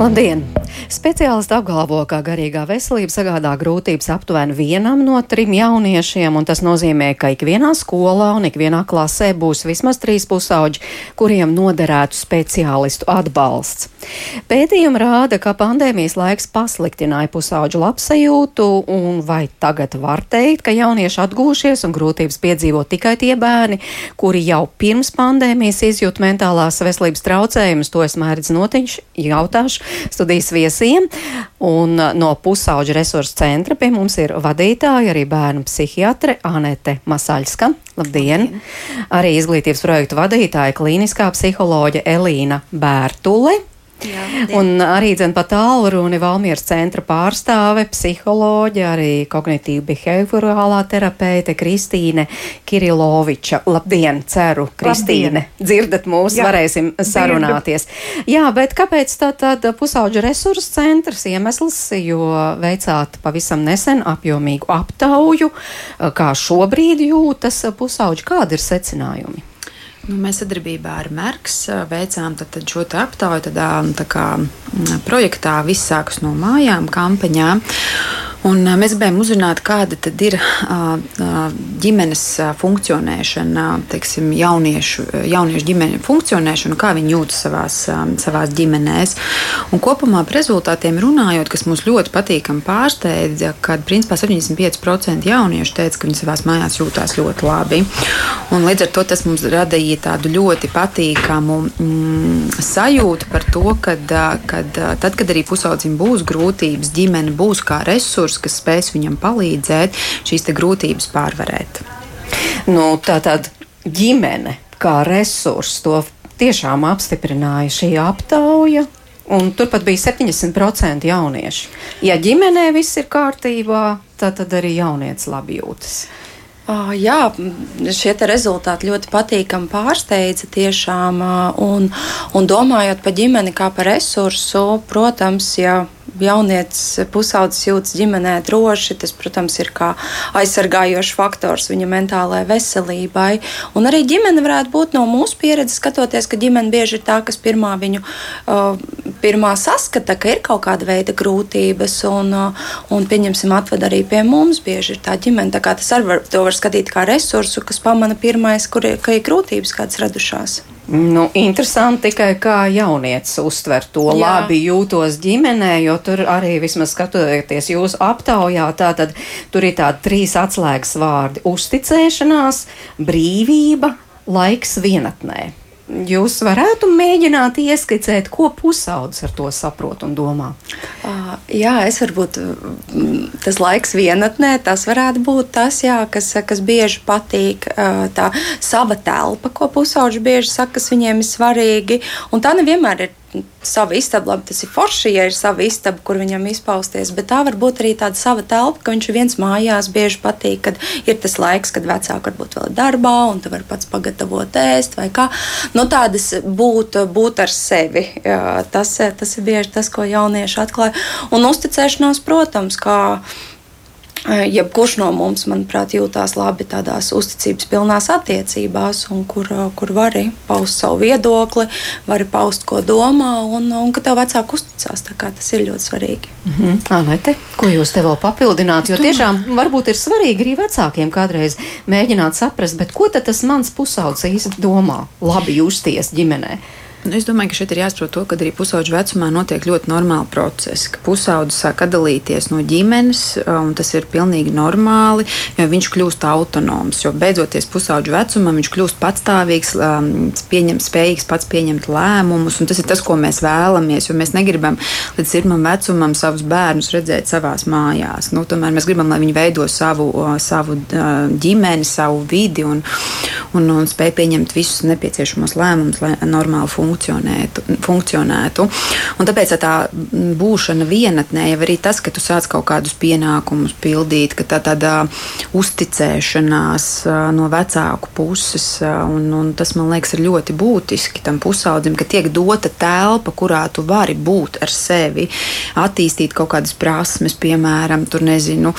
Labdien! Speciālisti apgalvo, ka garīgā veselība sagādā grūtības aptuveni vienam no trim jauniešiem, un tas nozīmē, ka ikvienā skolā un ikvienā klasē būs vismaz trīs pusauģi, kuriem noderētu speciālistu atbalsts. Pētījumi rāda, ka pandēmijas laiks pasliktināja pusauģu labsajūtu, un vai tagad var teikt, ka jaunieši atgūšies un grūtības piedzīvo tikai tie bērni, kuri jau pirms pandēmijas izjūt mentālās veselības traucējumus, to es mērķis notiņš jautāšu studijas viesiem. Un uh, no pusauģa resursu centra pie mums ir vadītāja, arī bērnu psihiatre Anete Masaļska. Labdien! Labdien. Arī izglītības projektu vadītāja klīniskā psiholoģa Elīna Bērtule. Jā, un arī dzen pa tālruni Valmieras centra pārstāve, psiholoģija, arī kognitīva behaviorālā terapeite Kristīne Kiriloviča. Labdien, ceru, Kristīne, Labdien. dzirdat mūs, Jā, varēsim sarunāties. Dzirdu. Jā, bet kāpēc tā tad pusauģa resursu centrs iemesls, jo veicāt pavisam nesen apjomīgu aptauju, kā šobrīd jūtas pusauģi, kādi ir secinājumi? Nu, mēs sadarbībā ar Merks veicām tad, tad šo aptauju tādā tā kā, projektā Viss sākas no mājām kampaņā. Un mēs gribējām uzzināt, kāda ir ģimenes funkcionēšana, teiksim, jauniešu, jauniešu ģimeņu funkcionēšana, kā viņi jūtas savās, savās ģimenēs. Un kopumā par rezultātiem runājot, kas mums ļoti patīkami pārsteidza, kad principā 75% jauniešu teica, ka viņi savās mājās jūtās ļoti labi. Un līdz ar to tas mums radīja tādu ļoti patīkamu mm, sajūtu par to, ka tad, kad arī pusaudzim būs grūtības, ģimene būs kā resurs kas spēs viņam palīdzēt šīs grūtības pārvarēt. Nu, tā tad ģimene kā resurs to tiešām apstiprināja šī aptauja. Un turpat bija 70% jaunieši. Ja ģimenē viss ir kārtībā, tad, tad arī jaunietis labi jūtas. Uh, jā, šie rezultāti ļoti patīkami pārsteidza tiešām. Un, un domājot par ģimeni kā par resursu, protams, ja jaunietis pusaudzis jūtas ģimenē droši, tas, protams, ir kā aizsargājošs faktors viņa mentālajai veselībai. Un arī ģimene varētu būt no mūsu pieredzes, skatoties, ka ģimene bieži ir tā, kas pirmā viņu uh, pirmā saskata, ka ir kaut kāda veida grūtības, un, uh, un pieņemsim, atved arī pie mums. Bieži ir tā ģimene, tā kā tas arī var, var skatīt kā resursu, kas pamana pirmais, kur ir, ir grūtības kādas radušās. Nu, interesanti tikai kā jaunietis uztver to. Jā. Labi jūtos ģimenē, jo tur arī vismaz skatoties jūsu aptaujā, tātad tur ir tādi trīs atslēgas vārdi - uzticēšanās, brīvība, laiks vienatnē. Jūs varētu mēģināt ieskicēt, ko pusaudzis ar to saprot un domā. Uh, jā, es varbūt tas laiks vienatnē, tas varētu būt tas, jā, kas, kas bieži patīk. Uh, tā sava telpa, ko pusauģi bieži saka, kas viņiem ir svarīgi. Un tā nevienmēr ir sava istaba, labi, tas ir forši, ja ir sava istaba, kur viņam izpausties, bet tā var būt arī tāda sava telpa, ka viņš viens mājās. Bieži patīk, kad ir tas laiks, kad vecāki varbūt vēl ir darbā, un tu vari pats pagatavot ēst vai kā. Nu, tādas būt, būt ar sevi. Tas, tas ir bieži tas, ko jaunieši atklāja. Un uzticēšanās, protams, kā Jebkurš no mums, manuprāt, jūtās labi tādās uzticības pilnās attiecībās, un kur, kur vari paust savu viedokli, vari paust, ko domā, un, un ka tev vecāki uzticās. Tas ir ļoti svarīgi. Mm -hmm. Anete, ko jūs te vēl papildināt? Jo tiešām varbūt ir svarīgi arī vecākiem kādreiz mēģināt saprast, ko tas mans pusaudzis īsti domā, labi justies ģimenei. Nu, es domāju, ka šeit ir jāsaprot to, ka arī pusauģu vecumā notiek ļoti normāli procesi. Pusaudzis sāk atdalīties no ģimenes, un tas ir pilnīgi normāli, jo viņš kļūst autonoms. Jo beidzoties pusauģu vecumam, viņš kļūst patstāvīgs, pieņem, spējīgs pats pieņemt lēmumus, un tas ir tas, ko mēs vēlamies. Jo mēs negribam līdz pirmam vecumam savus bērnus redzēt savās mājās. Nu, tomēr mēs gribam, lai viņi veido savu, savu ģimeni, savu vidi un, un, un spēj pieņemt visus nepieciešamos lēmumus, lai normāli funkcionētu funkcionētu. funkcionētu. Un tāpēc tā būšana vienatnē jau arī tas, ka tu sāc kaut kādus pienākumus pildīt, ka tā tāda uzticēšanās no vecāku puses, un, un tas man liekas ir ļoti būtiski tam pusaudzim, ka tiek dota telpa, kurā tu vari būt ar sevi, attīstīt kaut kādas prasmes, piemēram, tur nezinu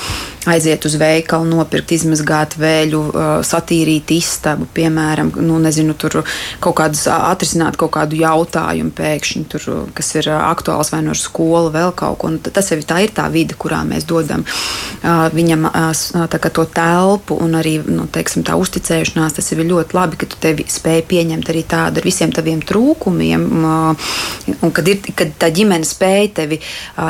aiziet uz veikalu, nopirkt, izmazgāt vēļu, satīrīt istabu, piemēram, nu, nezinu, tur kaut kādus atrisināt kaut kādu jautājumu pēkšņi, tur, kas ir aktuāls vai no skola, vēl kaut ko. Un tas ir tā, ir tā vide, kurā mēs dodam viņam kā, to telpu un arī nu, teiksim, tā uzticēšanās. Tas ir ļoti labi, ka tu tevi spēj pieņemt arī tādu ar visiem taviem trūkumiem, un kad, ir, kad tā ģimene spēj tevi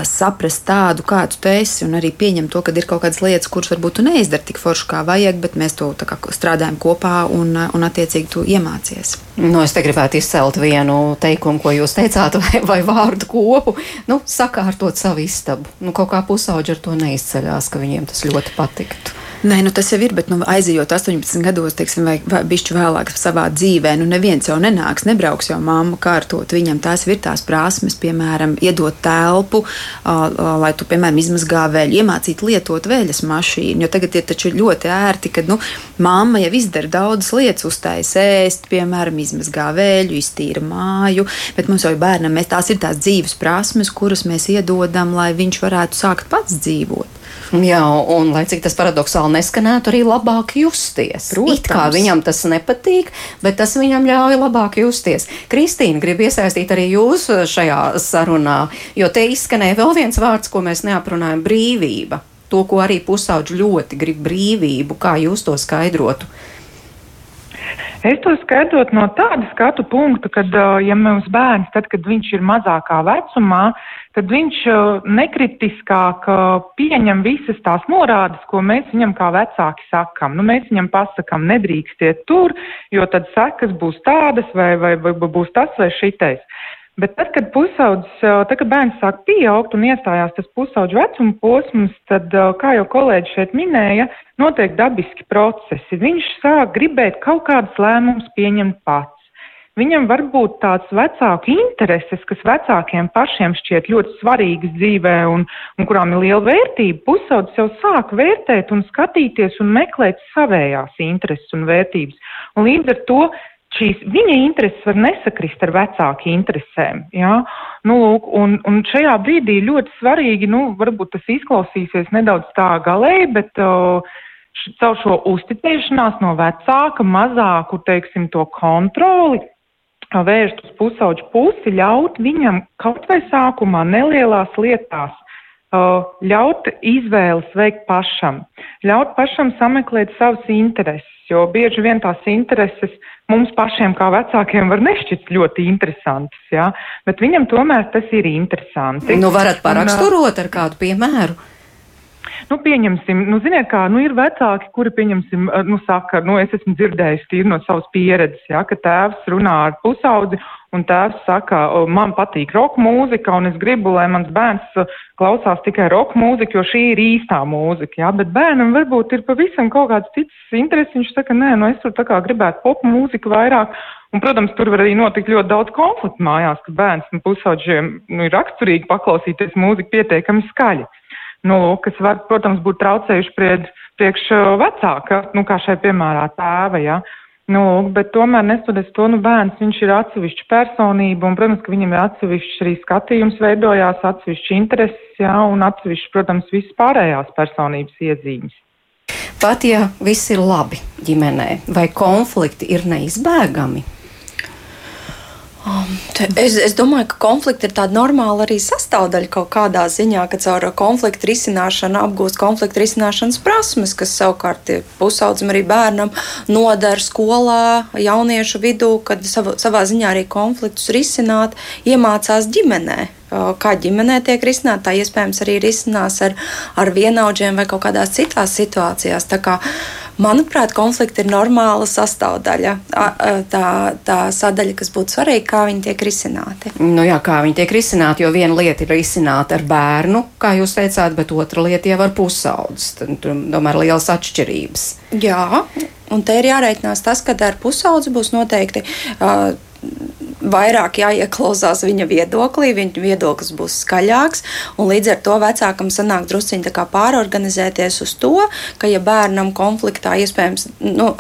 saprast tādu, kāds tu esi, un arī pieņemt to, ka ir kaut kādas lietas, kuras varbūt tu neizdari tik forši kā vajag, bet mēs to kā, strādājam kopā un, un attiecīgi tu iemācies. Nu, es te gribētu izcelt vienu teikumu, ko jūs teicāt, vai, vai vārdu kopu. Nu, sakārtot savu istabu. Nu, kaut kā pusauģi ar to neizceļās, ka viņiem tas ļoti patiktu. Nē, nu tas jau ir, bet nu, aizejot 18 gados, teiksim, vai, vai bišķi vēlāk savā dzīvē, nu neviens jau nenāks, nebrauks jau mammu kārtot. Viņam tās ir tās prasmes, piemēram, iedot telpu, lai tu, piemēram, izmazgā vēļu, iemācīt lietot vēļas mašīnu. Jo tagad ir taču ļoti ērti, ka nu, mamma jau izdara daudzas lietas, uztaisa ēst, piemēram, izmazgā vēļu, iztīra māju, bet mums jau bērnam mēs, tās ir tās dzīves prasmes, kuras mēs iedodam, lai viņš varētu sākt pats dzīvot. Jā, un lai cik tas paradoxāli neskanētu, arī labāk justies. Protams. It kā viņam tas nepatīk, bet tas viņam ļauj labāk justies. Kristīna grib iesaistīt arī jūs šajā sarunā, jo te izskanēja vēl viens vārds, ko mēs neaprunājam - brīvība. To, ko arī pusauģi ļoti grib brīvību, kā jūs to skaidrotu. Es to skaidrotu no tāda skatu punkta, ka, ja mums bērns, tad, kad viņš ir mazākā vecumā, tad viņš nekritiskāk pieņem visas tās norādes, ko mēs viņam kā vecāki sakam. Nu, mēs viņam pasakam, nedrīkstiet tur, jo tad sekas būs tādas vai, vai, vai būs tas vai šitais. Bet tad, kad pusaudzis, tad, kad bērns sāk pieaugt un iestājās tas pusauģu vecuma posms, tad, kā jau kolēģi šeit minēja, notiek dabiski procesi. Viņš sāk gribēt kaut kādas lēmumus pieņemt pats. Viņam var būt tāds vecāku intereses, kas vecākiem pašiem šķiet ļoti svarīgas dzīvē un, un kurām ir liela vērtība. Pusaudzis jau sāk vērtēt un skatīties un meklēt savējās intereses un vērtības. Un līdz ar to šīs viņa intereses var nesakrist ar vecāku interesēm. Ja? Nu, lūk, un, un šajā brīdī ļoti svarīgi, nu, varbūt tas izklausīsies nedaudz tā galēji, bet uh, caur šo uzticēšanās no vecāka mazāku, teiksim, to kontroli vērst uz pusauģu pusi, ļaut viņam kaut vai sākumā nelielās lietās ļaut izvēles veikt pašam, ļaut pašam sameklēt savas intereses, jo bieži vien tās intereses mums pašiem kā vecākiem var nešķirt ļoti interesantas, jā, bet viņam tomēr tas ir interesanti. Nu, varat paraksturot ar kādu piemēru? Nu, pieņemsim, nu, ziniet, kā, nu, ir vecāki, kuri, pieņemsim, eh, nu, saka, nu, es esmu dzirdējis tīri no savas pieredzes, ja, ka tēvs runā ar pusaudzi un tēvs saka, man patīk roka mūzika un es gribu, lai mans bērns eh, klausās tikai roka mūziku, jo šī ir īstā mūzika, jā, bet bērnam varbūt ir pavisam kaut kāds cits interesi, viņš saka, nē, nu, es tur tā kā gribētu pop mūziku vairāk. Un, protams, tur var arī notikt ļoti daudz konfliktu mājās, ka bērns un pusauģiem nu, ir raksturīgi paklausīties mūziku pietiekami skaļi nu, kas var, protams, būt traucējuši priekš, priekš vecāka, nu, kā šai piemērā tēva, ja. Nu, bet tomēr nestoties to, nu, bērns, viņš ir atsevišķa personība, un, protams, ka viņam ir atsevišķs arī skatījums veidojās, atsevišķi intereses, jā, un atsevišķi, protams, visas pārējās personības iezīmes. Pat ja viss ir labi ģimenē, vai konflikti ir neizbēgami? Es, es domāju, ka konflikti ir tāda normāla arī sastāvdaļa kaut kādā ziņā, ka caur konfliktu risināšanu apgūst konfliktu risināšanas prasmes, kas savukārt pusaudzim arī bērnam nodara skolā, jauniešu vidū, kad sav, savā ziņā arī konfliktus risināt, iemācās ģimenē kā ģimenē tiek risināta, tā iespējams arī risinās ar, ar vienaudžiem vai kaut kādās citās situācijās. Tā kā, manuprāt, konflikti ir normāla sastāvdaļa. Tā, tā sadaļa, kas būtu svarīga, kā viņi tiek risināti. Nu jā, kā viņi tiek risināti, jo viena lieta ir risināta ar bērnu, kā jūs teicāt, bet otra lieta jau ar pusaudzes. Tur tomēr lielas atšķirības. Jā, un te ir jāreikinās tas, ka ar pusaudzi būs noteikti. Uh, vairāk jāieklausās viņa viedoklī, viņa viedoklis būs skaļāks. Līdz ar to vecākam sanāk drusciņi pārorganizēties uz to, ka, ja bērnam konfliktā iespējams nu,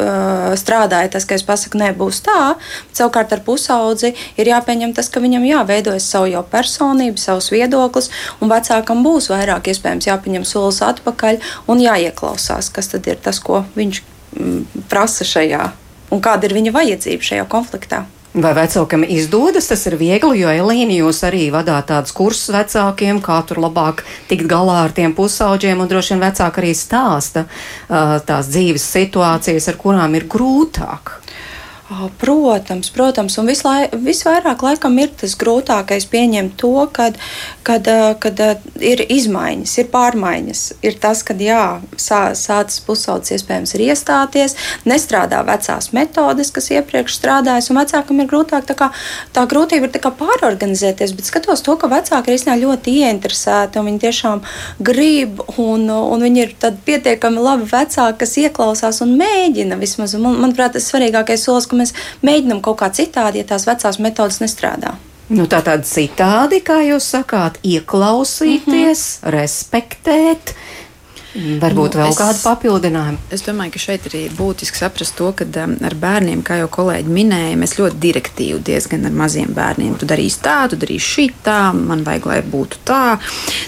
strādāja tas, ka es pasaku, nebūs tā, savukārt ar pusaudzi ir jāpieņem tas, ka viņam jāveidojas savu jau personību, savus viedoklis, un vecākam būs vairāk iespējams jāpieņem solis atpakaļ un jāieklausās, kas tad ir tas, ko viņš mm, prasa šajā un kāda ir viņa vajadzība šajā konfliktā. Vai vecākam izdodas, tas ir viegli, jo Elīna jūs arī vadāt tādus kursus vecākiem, kā tur labāk tikt galā ar tiem pusauģiem, un droši vien vecāki arī stāsta uh, tās dzīves situācijas, ar kurām ir grūtāk. Protams, protams, un vislai, visvairāk laikam ir tas grūtākais pieņemt to, kad, kad, kad ir izmaiņas, ir pārmaiņas. Ir tas, ka jā, sā, sācis pusaudzis iespējams ir iestāties, nestrādā vecās metodes, kas iepriekš strādājas, un vecākam ir grūtāk. Tā, kā, tā grūtība ir tā pārorganizēties, bet skatos to, ka vecāki ir ļoti ieinteresēti un viņi tiešām grib, un, un viņi ir pietiekami labi vecāki, kas ieklausās un mēģina vismaz. Man, manuprāt, tas svarīgākais solis, ka mēs mēģinām kaut kā citādi, ja tās vecās metodas nestrādā. Nu, tā tad citādi, kā jūs sakāt, ieklausīties, mm -hmm. respektēt. Varbūt nu, vēl es, kādu papildinājumu. Es domāju, ka šeit arī būtiski saprast to, ka um, ar bērniem, kā jau kolēģi minēja, mēs ļoti direktīvi diezgan ar maziem bērniem. Tu darīsi tā, tu darīsi šitā, man vajag, lai būtu tā.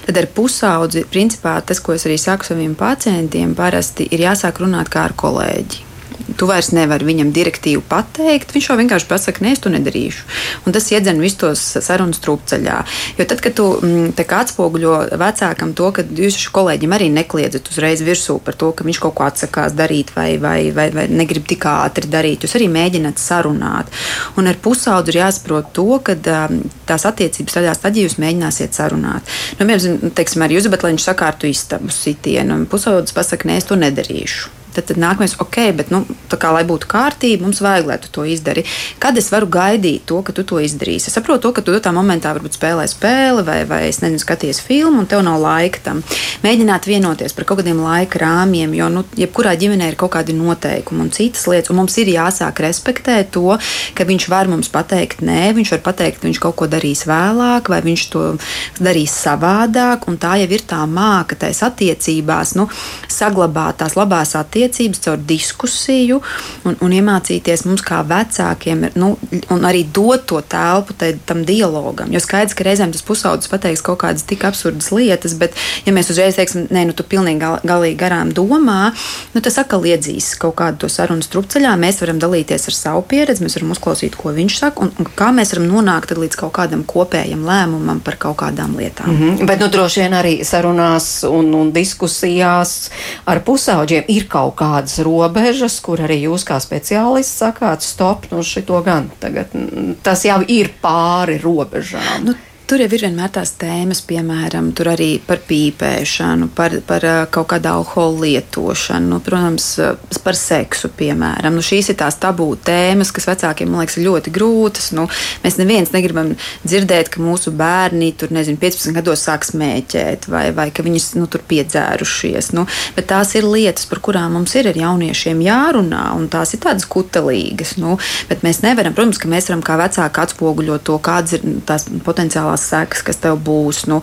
Tad ar pusaudzi, principā tas, ko es arī saku saviem pacientiem, parasti ir jāsāk runāt kā ar kolēģi. Tu vairs nevari viņam direktīvu pateikt. Viņš jau vienkārši pasakā, nē, es to nedarīšu. Un tas iedzen visus tos sarunas trūkceļā. Jo tad, kad tu mm, atspoguļo vecākam to, ka jūs kolēģim arī nekliedzat uzreiz virsū par to, ka viņš kaut ko atsakās darīt vai, vai, vai, vai negrib tik ātri darīt, jūs arī mēģināt sarunāt. Un ar pusaudzi ir jāsaprot to, ka um, tās attiecības radās tad, ja jūs mēģināsiet sarunāt. Nu, piemēram, teiksim, ar Juzu, bet lai viņš sakārtu istabu sitienu, pusaudzis pasakā, nē, es to nedarīšu. Tad, tad nākamais, ok, bet, nu, kā, lai būtu kārtība, mums vajag, lai tu to izdari. Kad es varu gaidīt to, ka tu to izdarīsi? Es saprotu, to, ka tu tā momentā varbūt spēlē spēli vai, vai es nezinu, skaties filmu, un tev nav laika tam. Mēģināt vienoties par kaut kādiem laika rāmjiem, jo, nu, jebkurā ģimenē ir kaut kādi noteikumi un citas lietas, un mums ir jāsāk respektēt to, ka viņš var mums pateikt, nē, viņš var pateikt, viņš kaut ko darīs vēlāk, vai viņš to darīs savādāk, un tā jau ir tā māka, tais attiecībās, nu, saglabāt tās labās attiecības attiecības, caur diskusiju un, un iemācīties mums kā vecākiem, nu, un arī dot to telpu tai, tam dialogam. Jo skaidrs, ka reizēm tas pusaudzis pateiks kaut kādas tik absurdas lietas, bet, ja mēs uzreiz teiksim, nē, nu, tu pilnīgi gal, galīgi garām domā, nu, tas atkal iedzīs kaut kādu to sarunu strupceļā. Mēs varam dalīties ar savu pieredzi, mēs varam uzklausīt, ko viņš saka, un, un kā mēs varam nonākt līdz kaut kādam kopējam lēmumam par kaut kādām lietām. Mm -hmm. Bet, nu, droši vien arī sarunās un, un diskusijās ar pusauģiem ir kaut kaut kādas robežas, kur arī jūs kā speciālists sakāt, stop, nu šito gan tagad. Tas jau ir pāri robežām. Nu, Tur jau ir vienmēr tās tēmas, piemēram, arī par pīpēšanu, par, par kaut kādu alkohola lietošanu, nu, protams, par seksu, piemēram. Nu, šīs ir tās tabū tēmas, kas vecākiem, man liekas, ļoti grūtas. Nu, mēs neviens negribam dzirdēt, ka mūsu bērni tur, nezinu, 15 gados sāk smēķēt vai, vai ka viņi nu, tur piedzērušies. Nu, bet tās ir lietas, par kurām mums ir ar jauniešiem jārunā, un tās ir tādas kutelīgas. Nu, bet mēs nevaram, protams, ka mēs varam kā vecāki atspoguļot to, kādas ir tās potenciālās emocionālās sekas, kas tev būs, nu,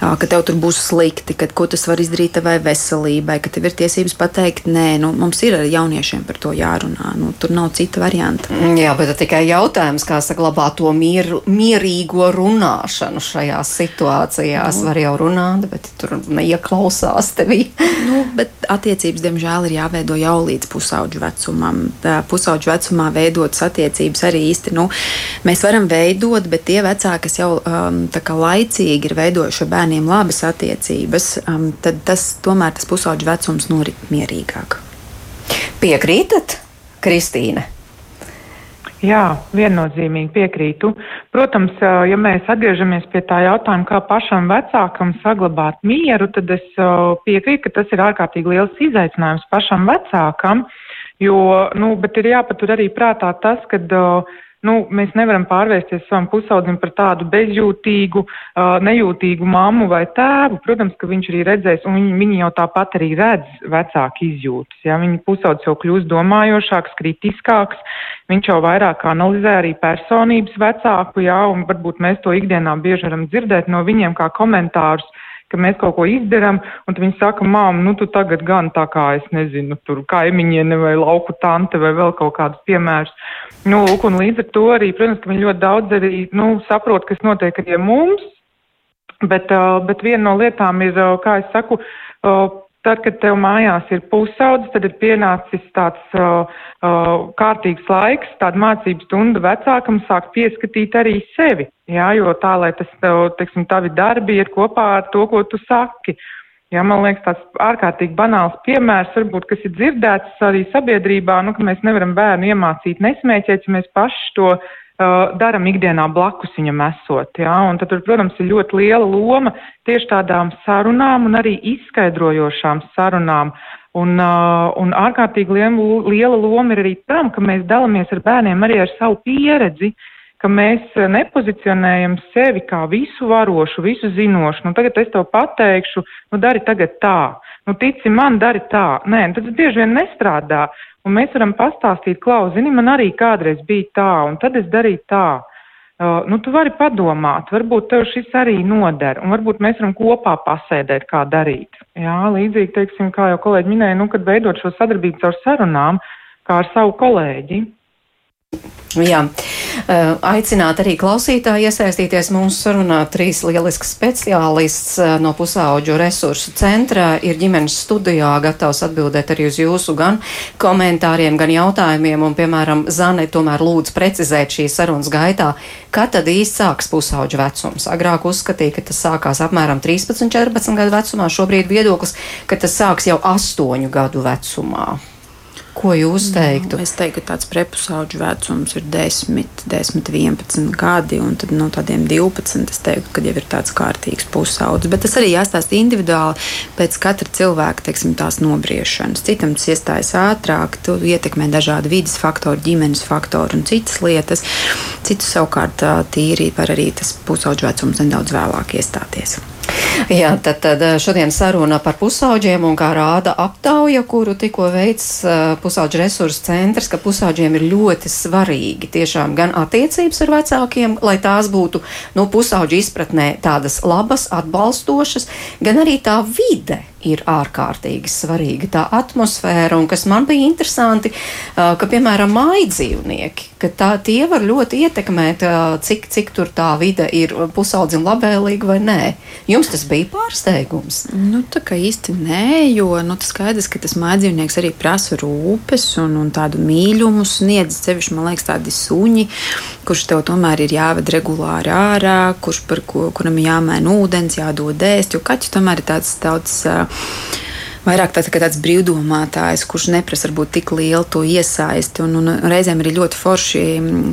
ka tev tur būs slikti, ka, ko tas var izdarīt tavai veselībai, ka tev ir tiesības pateikt, nē, nu, mums ir ar jauniešiem par to jārunā. Nu, tur nav cita varianta. Mm, jā, bet tikai jautājums, kā saglabāt to mieru, mierīgo runāšanu šajās situācijās. Nu. Var jau runāt, bet tur neieklausās tevī. nu, bet attiecības, diemžēl, ir jāveido jau līdz pusauģu vecumam. Pusauģu vecumā veidotas attiecības arī īsti nu, mēs varam veidot, bet tie vecāki, kas jau uh, um, laicīgi ir veidojuši ar bērniem labas attiecības, um, tad tas tomēr tas pusauģu vecums norit mierīgāk. Piekrītat, Kristīne? Jā, viennozīmīgi piekrītu. Protams, uh, ja mēs atgriežamies pie tā jautājuma, kā pašam vecākam saglabāt mieru, tad es uh, piekrītu, ka tas ir ārkārtīgi liels izaicinājums pašam vecākam, jo, nu, bet ir jāpatur arī prātā tas, ka uh, nu, mēs nevaram pārvērsties savam pusaudzim par tādu bezjūtīgu, nejūtīgu mammu vai tēvu. Protams, ka viņš arī redzēs, un viņi, viņi jau tāpat arī redz vecāku izjūtas. Ja? Viņa pusaudzis jau kļūst domājošāks, kritiskāks, viņš jau vairāk analizē arī personības vecāku, ja? un varbūt mēs to ikdienā bieži varam dzirdēt no viņiem kā komentārus ka mēs kaut ko izdarām, un viņi saka, māma, nu tu tagad gan tā kā, es nezinu, tur kaimiņiene vai lauku tante vai vēl kaut kādus piemērus. Nu, lūk, un līdz ar to arī, protams, ka viņi ļoti daudz arī, nu, saprot, kas notiek arī mums, bet, uh, bet viena no lietām ir, uh, kā es saku, uh, Tad, kad tev mājās ir pusaudzis, tad ir pienācis tāds uh, uh, kārtīgs laiks, tāda mācību stunda vecākam sāk pieskatīt arī sevi. Jā, jo tā, lai tas tev, teiksim, tavi darbi ir kopā ar to, ko tu saki. Jā, man liekas, tāds ārkārtīgi banāls piemērs, varbūt, kas ir dzirdēts arī sabiedrībā, nu, ka mēs nevaram bērnu iemācīt nesmēķēt, ja mēs paši to uh, daram ikdienā blakus viņam esot. Ja? Un tad, tur, protams, ir ļoti liela loma tieši tādām sarunām un arī izskaidrojošām sarunām. Un, uh, un ārkārtīgi liela, loma ir arī tam, ka mēs dalāmies ar bērniem arī ar savu pieredzi, ka mēs nepozicionējam sevi kā visu varošu, visu zinošu. Nu, tagad es tev pateikšu, nu dari tagad tā, nu tici man, dari tā. Nē, nu, tas bieži vien nestrādā. Un mēs varam pastāstīt, klau, zini, man arī kādreiz bija tā, un tad es darīju tā. Uh, nu, tu vari padomāt, varbūt tev šis arī noder, un varbūt mēs varam kopā pasēdēt, kā darīt. Jā, līdzīgi, teiksim, kā jau kolēģi minēja, nu, kad veidot šo sadarbību caur sarunām, kā ar savu kolēģi, Jā, aicināt arī klausītāji iesaistīties mūsu sarunā. Trīs lieliski speciālists no pusauģu resursu centra ir ģimenes studijā gatavs atbildēt arī uz jūsu gan komentāriem, gan jautājumiem. Un, piemēram, Zane tomēr lūdz precizēt šīs sarunas gaitā, kad tad īsti sāks pusauģu vecums. Agrāk uzskatīja, ka tas sākās apmēram 13, 14 gadu vecumā. Šobrīd viedoklis, ka tas sāks jau 8 gadu vecumā. Ko jūs nu, teiktu? Nu, es teiktu, ka tāds prepusauģu vecums ir 10, 10 11 gadi, un tad no tādiem 12 es teiktu, ka jau ir tāds kārtīgs pusaudzis. Bet tas arī jāstāsta individuāli pēc katra cilvēka teiksim, tās nobriešanas. Citam tas iestājas ātrāk, tu ietekmē dažādi vidas faktori, ģimenes faktori un citas lietas. Citu savukārt tīri var arī tas pusauģu vecums nedaudz vēlāk iestāties. Jā, tad, tad šodien saruna par pusauģiem un kā rāda aptauja, kuru tikko veids pusauģu resursu centrs, ka pusauģiem ir ļoti svarīgi tiešām gan attiecības ar vecākiem, lai tās būtu, nu, pusauģu izpratnē tādas labas, atbalstošas, gan arī tā vide ir ārkārtīgi svarīga tā atmosfēra, un kas man bija interesanti, ka, piemēram, mājas dzīvnieki, ka tā, tie var ļoti ietekmēt, cik, cik tur tā vide ir pusaudzim labvēlīga vai nē. Jums tas bija pārsteigums? Nu, tā kā īsti nē, jo nu, tas skaidrs, ka tas mājas dzīvnieks arī prasa rūpes un, un tādu mīļumu sniedz sevišķi, man liekas, tādi suņi, kurš tev tomēr ir jāved regulāri ārā, kurš par ko, kuram jāmēna ūdens, jādod ēst, jo kaķis tomēr ir tāds daudz vairāk tāds, tāds brīvdomātājs, kurš neprasa varbūt tik lielu to iesaisti. Un, un reizēm arī ļoti forši,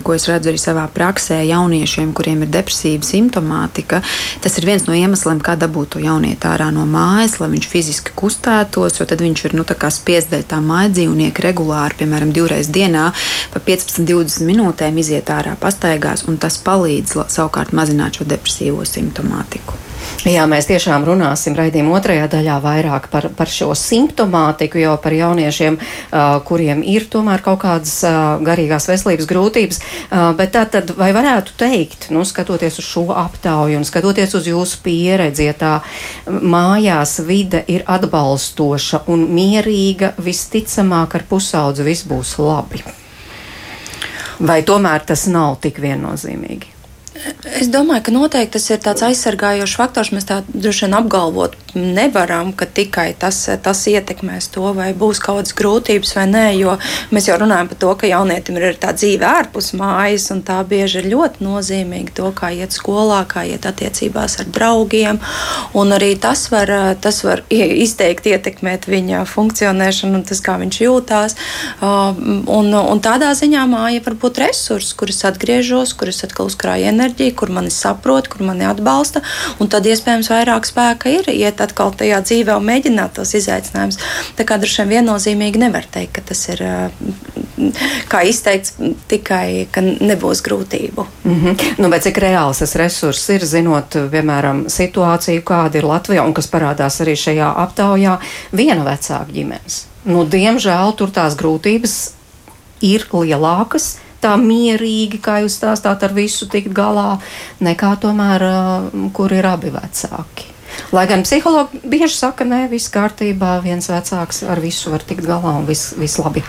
ko es redzu arī savā praksē, jauniešiem, kuriem ir depresīva simptomātika. Tas ir viens no iemesliem, kā dabūt to jaunieti ārā no mājas, lai viņš fiziski kustētos, jo tad viņš ir nu, spiests dēļ tā māja dzīvnieka regulāri, piemēram, divreiz dienā pa 15-20 minūtēm iziet ārā pastaigās, un tas palīdz savukārt mazināt šo depresīvo simptomātiku. Jā, mēs tiešām runāsim raidījuma otrajā daļā vairāk par, par šo simptomātiku, jau par jauniešiem, uh, kuriem ir tomēr kaut kādas uh, garīgās veselības grūtības. Uh, bet tā tad vai varētu teikt, nu, skatoties uz šo aptauju un skatoties uz jūsu pieredzi, ja tā mājās vide ir atbalstoša un mierīga, visticamāk ar pusaudzi viss būs labi? Vai tomēr tas nav tik viennozīmīgi? Es domāju, ka noteikti tas ir tāds aizsargājošs faktors. Mēs tā droši vien apgalvot nevaram, ka tikai tas, tas ietekmēs to, vai būs kaut kādas grūtības vai nē. Jo mēs jau runājam par to, ka jaunietim ir tā dzīve ārpus mājas, un tā bieži ir ļoti nozīmīga. To, kā iet skolā, kā iet attiecībās ar draugiem. Un arī tas var, tas var izteikti ietekmēt viņa funkcionēšanu un tas, kā viņš jūtās. Un, un tādā ziņā māja var būt resurs, kurus atgriežos, kurus atkal uzkrāju enerģiju enerģiju, kur mani saprot, kur mani atbalsta. Tad iespējams vairāk spēka ir iet atkal tajā dzīvē un mēģināt tos izaicinājumus. Tā kā droši vien viennozīmīgi nevar teikt, ka tas ir kā izteikts, tikai ka nebūs grūtību. Mm -hmm. nu, bet cik reāls tas resurss ir, zinot, piemēram, situāciju, kāda ir Latvijā un kas parādās arī šajā aptaujā, viena vecāka ģimenes? Nu, diemžēl tur tās grūtības ir lielākas tā mierīgi, kā jūs stāstāt, ar visu tikt galā, nekā tomēr, kur ir abi vecāki. Lai gan psihologi bieži saka, nē, viss kārtībā, viens vecāks ar visu var tikt galā un viss vis labi.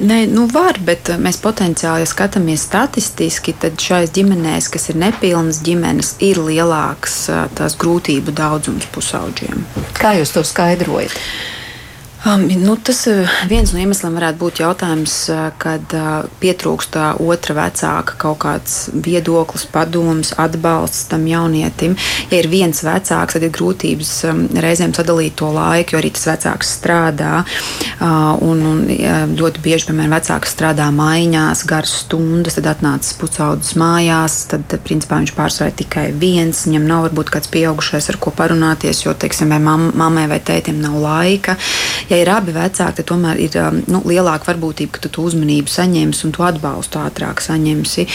Nē, nu var, bet mēs potenciāli, ja skatāmies statistiski, tad šais ģimenēs, kas ir nepilnas ģimenes, ir lielāks tās grūtību daudzums pusauģiem. Kā jūs to skaidrojat? Um, nu, tas uh, viens no iemesliem varētu būt jautājums, uh, kad uh, pietrūkst otra vecāka kaut kāds viedoklis, padoms, atbalsts tam jaunietim. Ja ir viens vecāks, tad ir grūtības um, reizēm sadalīt to laiku, jo arī tas vecāks strādā. Uh, un, un ļoti bieži, piemēram, vecāks strādā maiņās, garas stundas, tad atnācis pusaudzes mājās, tad, tad principā viņš pārsvarā tikai viens. Viņam nav varbūt kāds pieaugušais, ar ko parunāties, jo, teiksim, vai mam, mammai vai tētim nav laika ja ir abi vecāki, tad tomēr ir um, nu, lielāka varbūtība, ka tu to uzmanību saņemsi un to atbalstu ātrāk saņemsi.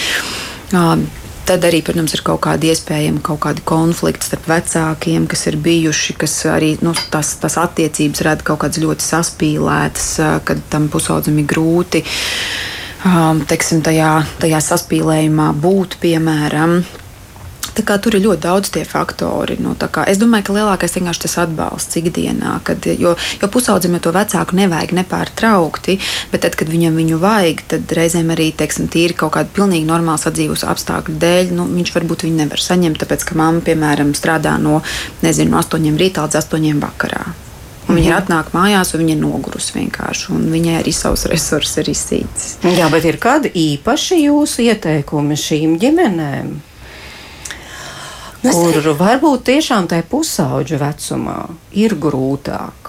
Um, Tad arī, protams, ir kaut kādi iespējami kaut kādi konflikti starp vecākiem, kas ir bijuši, kas arī nu, tas, tas attiecības rada kaut kādas ļoti saspīlētas, uh, kad tam pusaudzim ir grūti um, teiksim, tajā, tajā saspīlējumā būt, piemēram. Tur ir ļoti daudz tie faktori. Nu, es domāju, ka lielākais vienkārši tas atbalsts ikdienā. Kad, jo, jo pusaudzim jau to vecāku nevajag nepārtraukti, bet tad, kad viņam viņu vajag, tad reizēm arī teiksim, tīri kaut kāda pilnīgi normāla sadzīves apstākļu dēļ, nu, viņš varbūt viņu nevar saņemt, tāpēc ka mamma, piemēram, strādā no, nezinu, no 8 rītā līdz 8 vakarā. Un. Viņa atnāk mājās, un viņa ir nogurusi vienkārši. Viņai arī savs resurss ir izsīcis. Jā, bet ir kādi īpaši jūsu ieteikumi šīm ģimenēm? Kur varbūt tiešām tajā pusauģu vecumā ir grūtāk.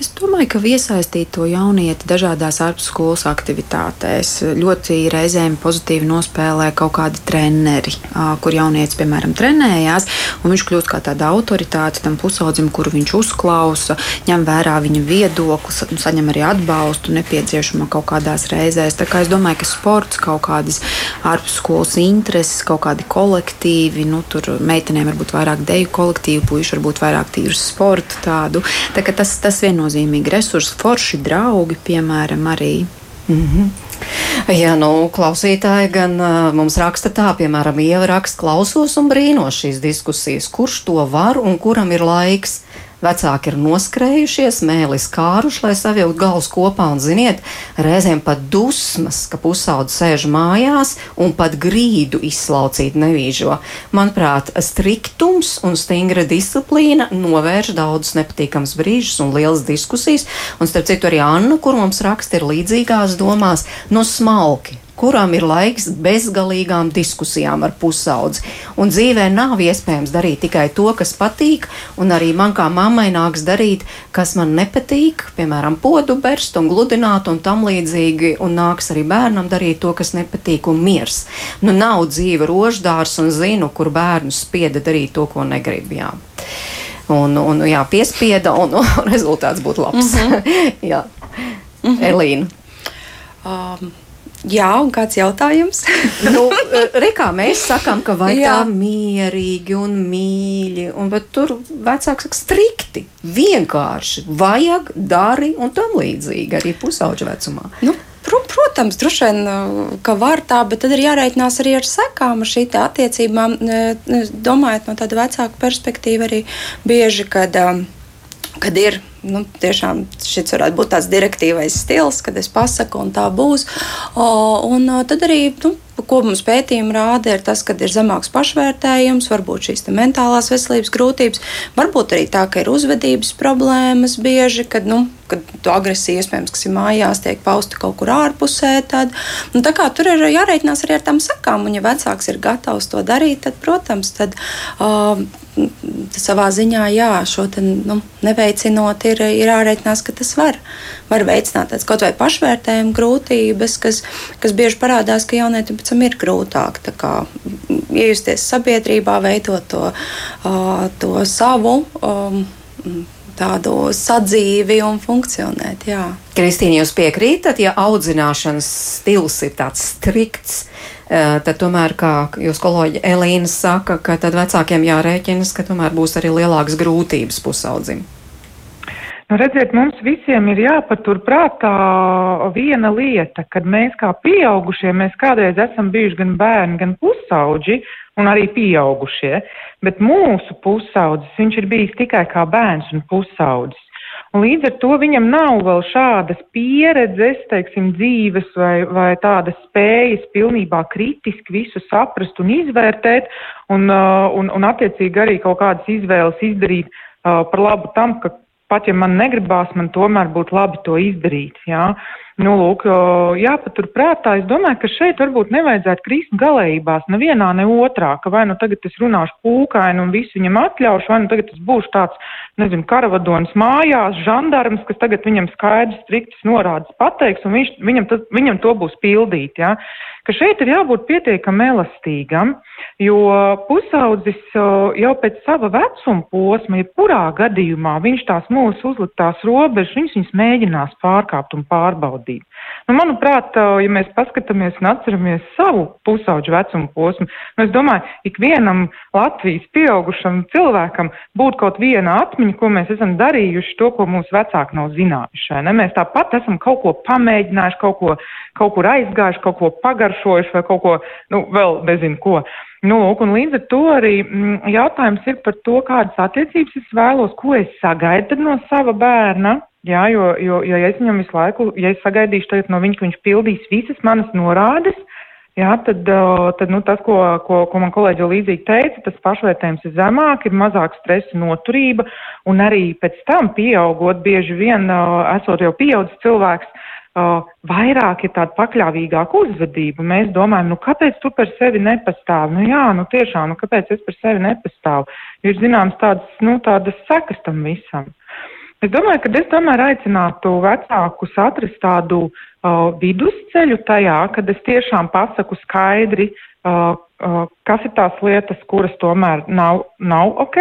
Es domāju, ka iesaistīt to jaunieti dažādās ārpusskolas aktivitātēs ļoti reizēm pozitīvi nospēlē kaut kādi treneri, kur jaunietis, piemēram, trenējās, un viņš kļūst kā tāda autoritāte tam pusaudzim, kuru viņš uzklausa, ņem vērā viņa viedoklis, saņem arī atbalstu nepieciešamā kaut kādās reizēs. Tā kā es domāju, ka sports, kaut kādas ārpusskolas intereses, kaut kādi kolektīvi, nu, tur meitenēm varbūt vairāk deju kolektīvu, puiši varbūt vairāk tīru sportu tādu. Tā tas, tas viennozīmīgi viennozīmīgi resursi, forši draugi, piemēram, arī. Mm -hmm. Jā, nu, klausītāji gan uh, mums raksta tā, piemēram, Ieva raksta, klausos un brīnos šīs diskusijas, kurš to var un kuram ir laiks. Vecāki ir noskrējušies, mēlis kāruši, lai savilktu galus kopā, un, ziniet, reizēm pat dusmas, ka pusaudzis sēž mājās un pat grīdu izslaucīt nevīžo. Manuprāt, striktums un stingra disciplīna novērš daudzus nepatīkams brīžus un lielas diskusijas, un starp citu arī Anna, kur mums raksta, ir līdzīgās domās, no smalki kurām ir laiks bezgalīgām diskusijām ar pusaudzi. Un dzīvē nav iespējams darīt tikai to, kas patīk, un arī man kā mammai nāks darīt, kas man nepatīk, piemēram, podu berst un gludināt un tam līdzīgi, un nāks arī bērnam darīt to, kas nepatīk, un miers. Nu, nav dzīve roždārs un zinu, kur bērnus spieda darīt to, ko negrib. Jā. Un, un jā, piespieda, un, un rezultāts būtu labs. Mm -hmm. jā. Mm -hmm. Elīna. Um, Jā, un kāds jautājums? nu, eh, Rekā mēs sakām, ka vai Jā. tā mierīgi un mīļi, un tur vecāks saka strikti, vienkārši vajag, dari un tam līdzīgi arī pusauģa vecumā. Nu. Protams, droši vien, eh, ka var tā, bet tad ir jārēķinās arī ar sekām, šī attiecībām. Domājot no tāda vecāka perspektīva, arī bieži, kad, eh, kad ir nu, tiešām šis varētu būt tāds direktīvais stils, kad es pasaku, un tā būs. O, un tad arī nu, ko mums pētījumi rāda, ir tas, ka ir zemāks pašvērtējums, varbūt šīs mentālās veselības grūtības, varbūt arī tā, ka ir uzvedības problēmas bieži, kad, nu, kad tu agresija iespējams, kas ir mājās, tiek pausta kaut kur ārpusē. Tad, nu, tā kā tur ir jārēķinās arī ar tām sakām, un ja vecāks ir gatavs to darīt, tad, protams, tad, uh, savā ziņā jā, šo te, nu, neveicinot, ir, ir jārēķinās, ka tas var, var veicināt tāds kaut vai pašvērtējumu grūtības, kas, kas bieži parādās, ka jaunietim pēc tam ir grūtāk kā, iejusties sabiedrībā, veidot to, to savu. Um, tādu sadzīvi un funkcionēt. Jā. Kristīna, jūs piekrītat, ja audzināšanas stils ir tāds strikts, tad tomēr, kā jūs kolēģi Elīna saka, ka tad vecākiem jārēķinas, ka tomēr būs arī lielākas grūtības pusaudzim. Redziet, mums visiem ir jāpatur prātā viena lieta, kad mēs kā pieaugušie, mēs kādreiz esam bijuši gan bērni, gan pusauģi, un arī pieaugušie, bet mūsu pusaudzis, viņš ir bijis tikai kā bērns un pusaudzis. Un līdz ar to viņam nav vēl šādas pieredzes, teiksim, dzīves vai, vai tādas spējas pilnībā kritiski visu saprast un izvērtēt, un, uh, un, un attiecīgi arī kaut kādas izvēles izdarīt uh, par labu tam, ka pat ja man negribās, man tomēr būtu labi to izdarīt. Jā. Nu, lūk, jāpatur prātā, es domāju, ka šeit varbūt nevajadzētu krist galējībās nevienā, ne otrā, ka vai nu tagad es runāšu pūkaini un visu viņam atļaušu, vai nu tagad es būšu tāds, nezinu, karavadonis mājās, žandarms, kas tagad viņam skaidrs, striktas norādes pateiks, un viņš, viņam, tas, viņam to būs pildīt, jā. Ka šeit ir jābūt pietiekam elastīgam, jo pusaudzis jau pēc sava vecuma posma, jebkurā gadījumā, viņš tās mūsu uzliktās robežas, viņš viņas mēģinās pārkāpt un pārbaudīt. Nu, manuprāt, ja mēs paskatāmies un atceramies savu pusauģu vecumu posmu, nu, es domāju, ikvienam Latvijas pieaugušam cilvēkam būtu kaut viena atmiņa, ko mēs esam darījuši, to, ko mūsu vecāki nav zinājuši. Ne? Mēs tāpat esam kaut ko pamēģinājuši, kaut, ko, kaut kur aizgājuši, kaut ko pagaršojuši vai kaut ko, nu, vēl nezinu ko. Nu, lūk, un līdz ar to arī mm, jautājums ir par to, kādas attiecības es vēlos, ko es sagaidu no sava bērna. Jā, jo, jo, jo ja es viņam visu laiku, ja es sagaidīšu tagad no viņa, ka viņš pildīs visas manas norādes, jā, tad, tad nu, tas, ko, ko, ko man kolēģi līdzīgi teica, tas pašvērtējums ir zemāk, ir mazāk stresa noturība, un arī pēc tam pieaugot, bieži vien esot jau pieaudzis cilvēks, vairāk ir tāda pakļāvīgāka uzvedība. Mēs domājam, nu kāpēc tu par sevi nepastāvi? Nu jā, nu tiešām, nu kāpēc es par sevi nepastāvu? Ir zināms tādas, nu, tādas sekas tam visam. Es domāju, ka es tomēr aicinātu vecākus atrast tādu uh, vidusceļu tajā, kad es tiešām pasaku skaidri, uh, uh, kas ir tās lietas, kuras tomēr nav, nav ok,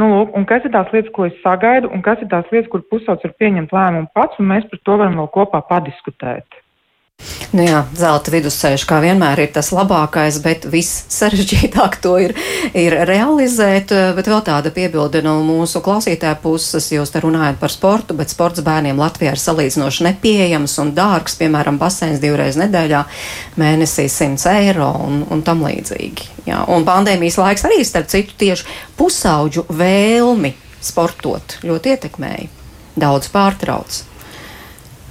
nu, lūk, un kas ir tās lietas, ko es sagaidu, un kas ir tās lietas, kur pusauts var pieņemt lēmumu pats, un mēs par to varam vēl kopā padiskutēt. Nu jā, zelta vidusceļš kā vienmēr ir tas labākais, bet viss sarežģītāk to ir, ir realizēt. Bet vēl tāda piebilde no mūsu klausītāja puses, jūs te runājat par sportu, bet sports bērniem Latvijā ir salīdzinoši nepieejams un dārgs, piemēram, baseins divreiz nedēļā, mēnesī 100 eiro un, un tam līdzīgi. Jā, un pandēmijas laiks arī, starp citu, tieši pusauģu vēlmi sportot ļoti ietekmēja. Daudz pārtrauc.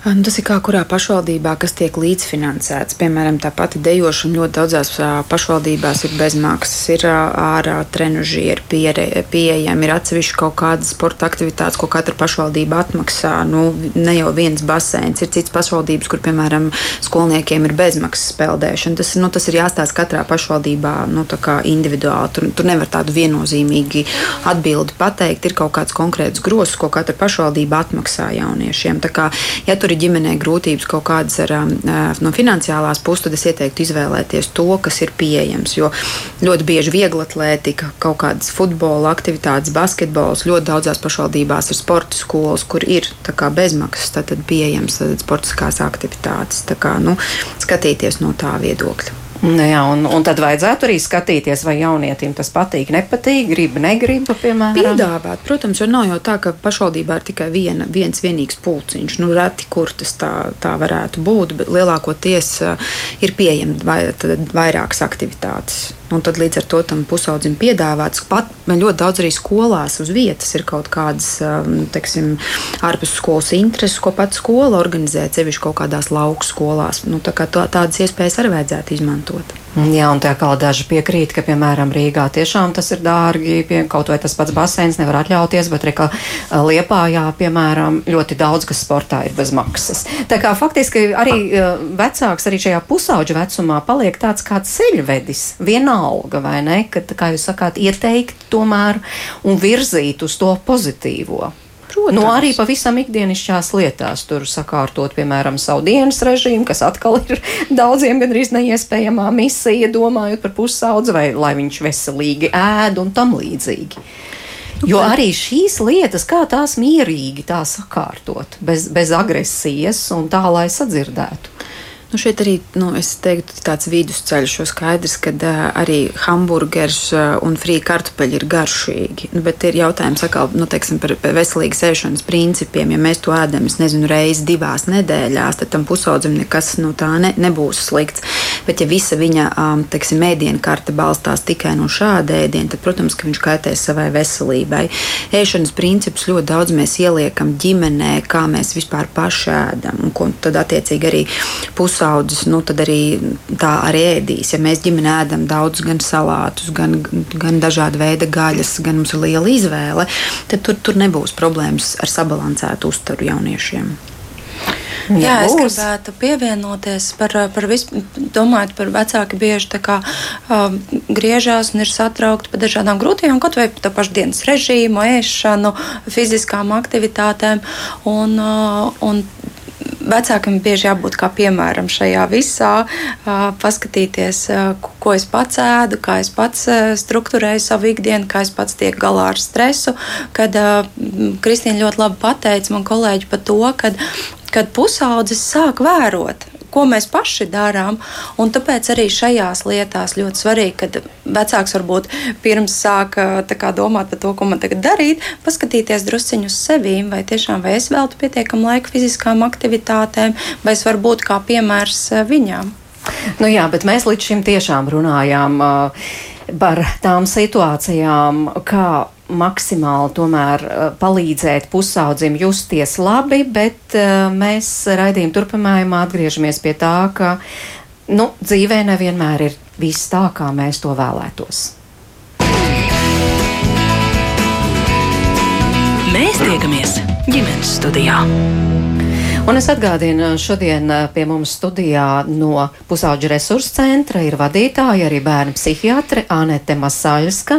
Nu, tas ir kā kurā pašvaldībā, kas tiek līdzfinansēts. Piemēram, tā pati dejošana ļoti daudzās pašvaldībās ir bezmaksas, ir ārā trenižieri pieejami, ir atsevišķi kaut kādas sporta aktivitātes, ko katra pašvaldība atmaksā. Nu, ne jau viens baseins, ir cits pašvaldības, kur, piemēram, skolniekiem ir bezmaksas peldēšana. Tas, nu, tas ir jāstāsta katrā pašvaldībā nu, individuāli. Tur, tur nevar tādu viennozīmīgi atbildi pateikt. Ir kaut kāds konkrēts grozs, ko katra pašvaldība atmaksā jauniešiem. Tā kā, ja tur ir ģimenē grūtības kaut kādas ar, um, uh, no finansiālās puses, tad es ieteiktu izvēlēties to, kas ir pieejams. Jo ļoti bieži viegla atlētika, kaut kādas futbola aktivitātes, basketbols, ļoti daudzās pašvaldībās ir sporta skolas, kur ir bezmaksas pieejams sportiskās aktivitātes. Tā kā, nu, skatīties no tā viedokļa. Nu, jā, un, un tad vajadzētu arī skatīties, vai jaunietim tas patīk, nepatīk, grib, negrib, piemēram. Piedāvāt, protams, jo nav jau tā, ka pašvaldībā ir tikai viena, viens vienīgs pulciņš. Nu, reti, kur tas tā, tā varētu būt, bet lielākoties ir pieejami vai, vairākas aktivitātes. Un tad līdz ar to tam pusaudzim piedāvāts. Pat ļoti daudz arī skolās uz vietas ir kaut kādas, um, teiksim, ārpus skolas intereses, ko pat skola organizē, sevišķi kaut kādās lauku skolās. Nu, tā kā tā, tādas iespējas arī vajadzētu izmantot. Jā, un tā kā daži piekrīt, ka, piemēram, Rīgā tiešām tas ir dārgi, pie, kaut vai tas pats baseins nevar atļauties, bet arī Liepājā, piemēram, ļoti daudz, kas sportā ir bez maksas. Tā kā faktiski arī vecāks arī šajā pusauģa vecumā paliek tāds kā ceļvedis, vienalga, vai ne, ka, kā jūs sakāt, ieteikt tomēr un virzīt uz to pozitīvo. Protams. Nu, arī pavisam ikdienišķās lietās, tur sakārtot, piemēram, savu dienas režīmu, kas atkal ir daudziem gandrīz neiespējamā misija, domājot par pusaudzi, vai lai viņš veselīgi ēd un tam līdzīgi. Nu, jo arī šīs lietas, kā tās mierīgi tā sakārtot, bez, bez agresijas un tā, lai sadzirdētu. Nu, šeit arī nu, teiktu, tāds vidusceļš, jo skaidrs, ka uh, arī hamburgers uh, un frī kartupeļi ir garšīgi. Nu, bet ir jautājums atkal, nu, teiksim, par, veselīgas ēšanas principiem. Ja mēs to ēdam, es nezinu, reizi divās nedēļās, tad tam pusaudzim nekas no nu, tā ne, nebūs slikts. Bet ja visa viņa um, teiksim, mēdienu karte balstās tikai no šāda ēdiena, tad, protams, viņš kaitēs savai veselībai. Ēšanas principus ļoti daudz mēs ieliekam ģimenē, kā mēs vispār paši ēdam, un ko tad attiecīgi arī pusaudzis, nu, tad arī tā arī ēdīs. Ja mēs ģimenē ēdam daudz gan salātus, gan, gan dažādu veidu gaļas, gan mums ir liela izvēle, tad tur, tur nebūs problēmas ar sabalansētu uzturu jauniešiem. Jā, Jā es gribētu pievienoties par, par visu, domājot par vecāki bieži kā, um, griežās un ir satraukti par dažādām grūtībām, kaut vai par pašu dienas režīmu, ēšanu, fiziskām aktivitātēm. Un, uh, un vecākam bieži jābūt kā piemēram šajā visā, paskatīties, ko es pats ēdu, kā es pats struktūrēju savu ikdienu, kā es pats tiek galā ar stresu. Kad Kristīna ļoti labi pateica man kolēģi par to, kad, kad pusaudzis sāk vērot ko mēs paši darām. Tāpēc arī šajās lietās ļoti svarīgi, kad vecāks varbūt pirms sāk kā, domāt par to, ko man tagad darīt, paskatīties drusciņu uz sevi, vai tiešām vai es veltu pietiekam laiku fiziskām aktivitātēm, vai es varu būt kā piemērs viņām. Nu jā, bet mēs līdz šim tiešām runājām uh, par tām situācijām, kā maksimāli tomēr uh, palīdzēt pusaudzim justies labi, bet uh, mēs raidījuma turpinājumā atgriežamies pie tā, ka nu, dzīvē nevienmēr ir viss tā, kā mēs to vēlētos. Mēs tiekamies ģimenes studijā. Un es atgādinu, šodien eh, pie mums studijā no pusauģa resursu centra ir vadītāja, arī bērnu psihiatre Anete Masaļska,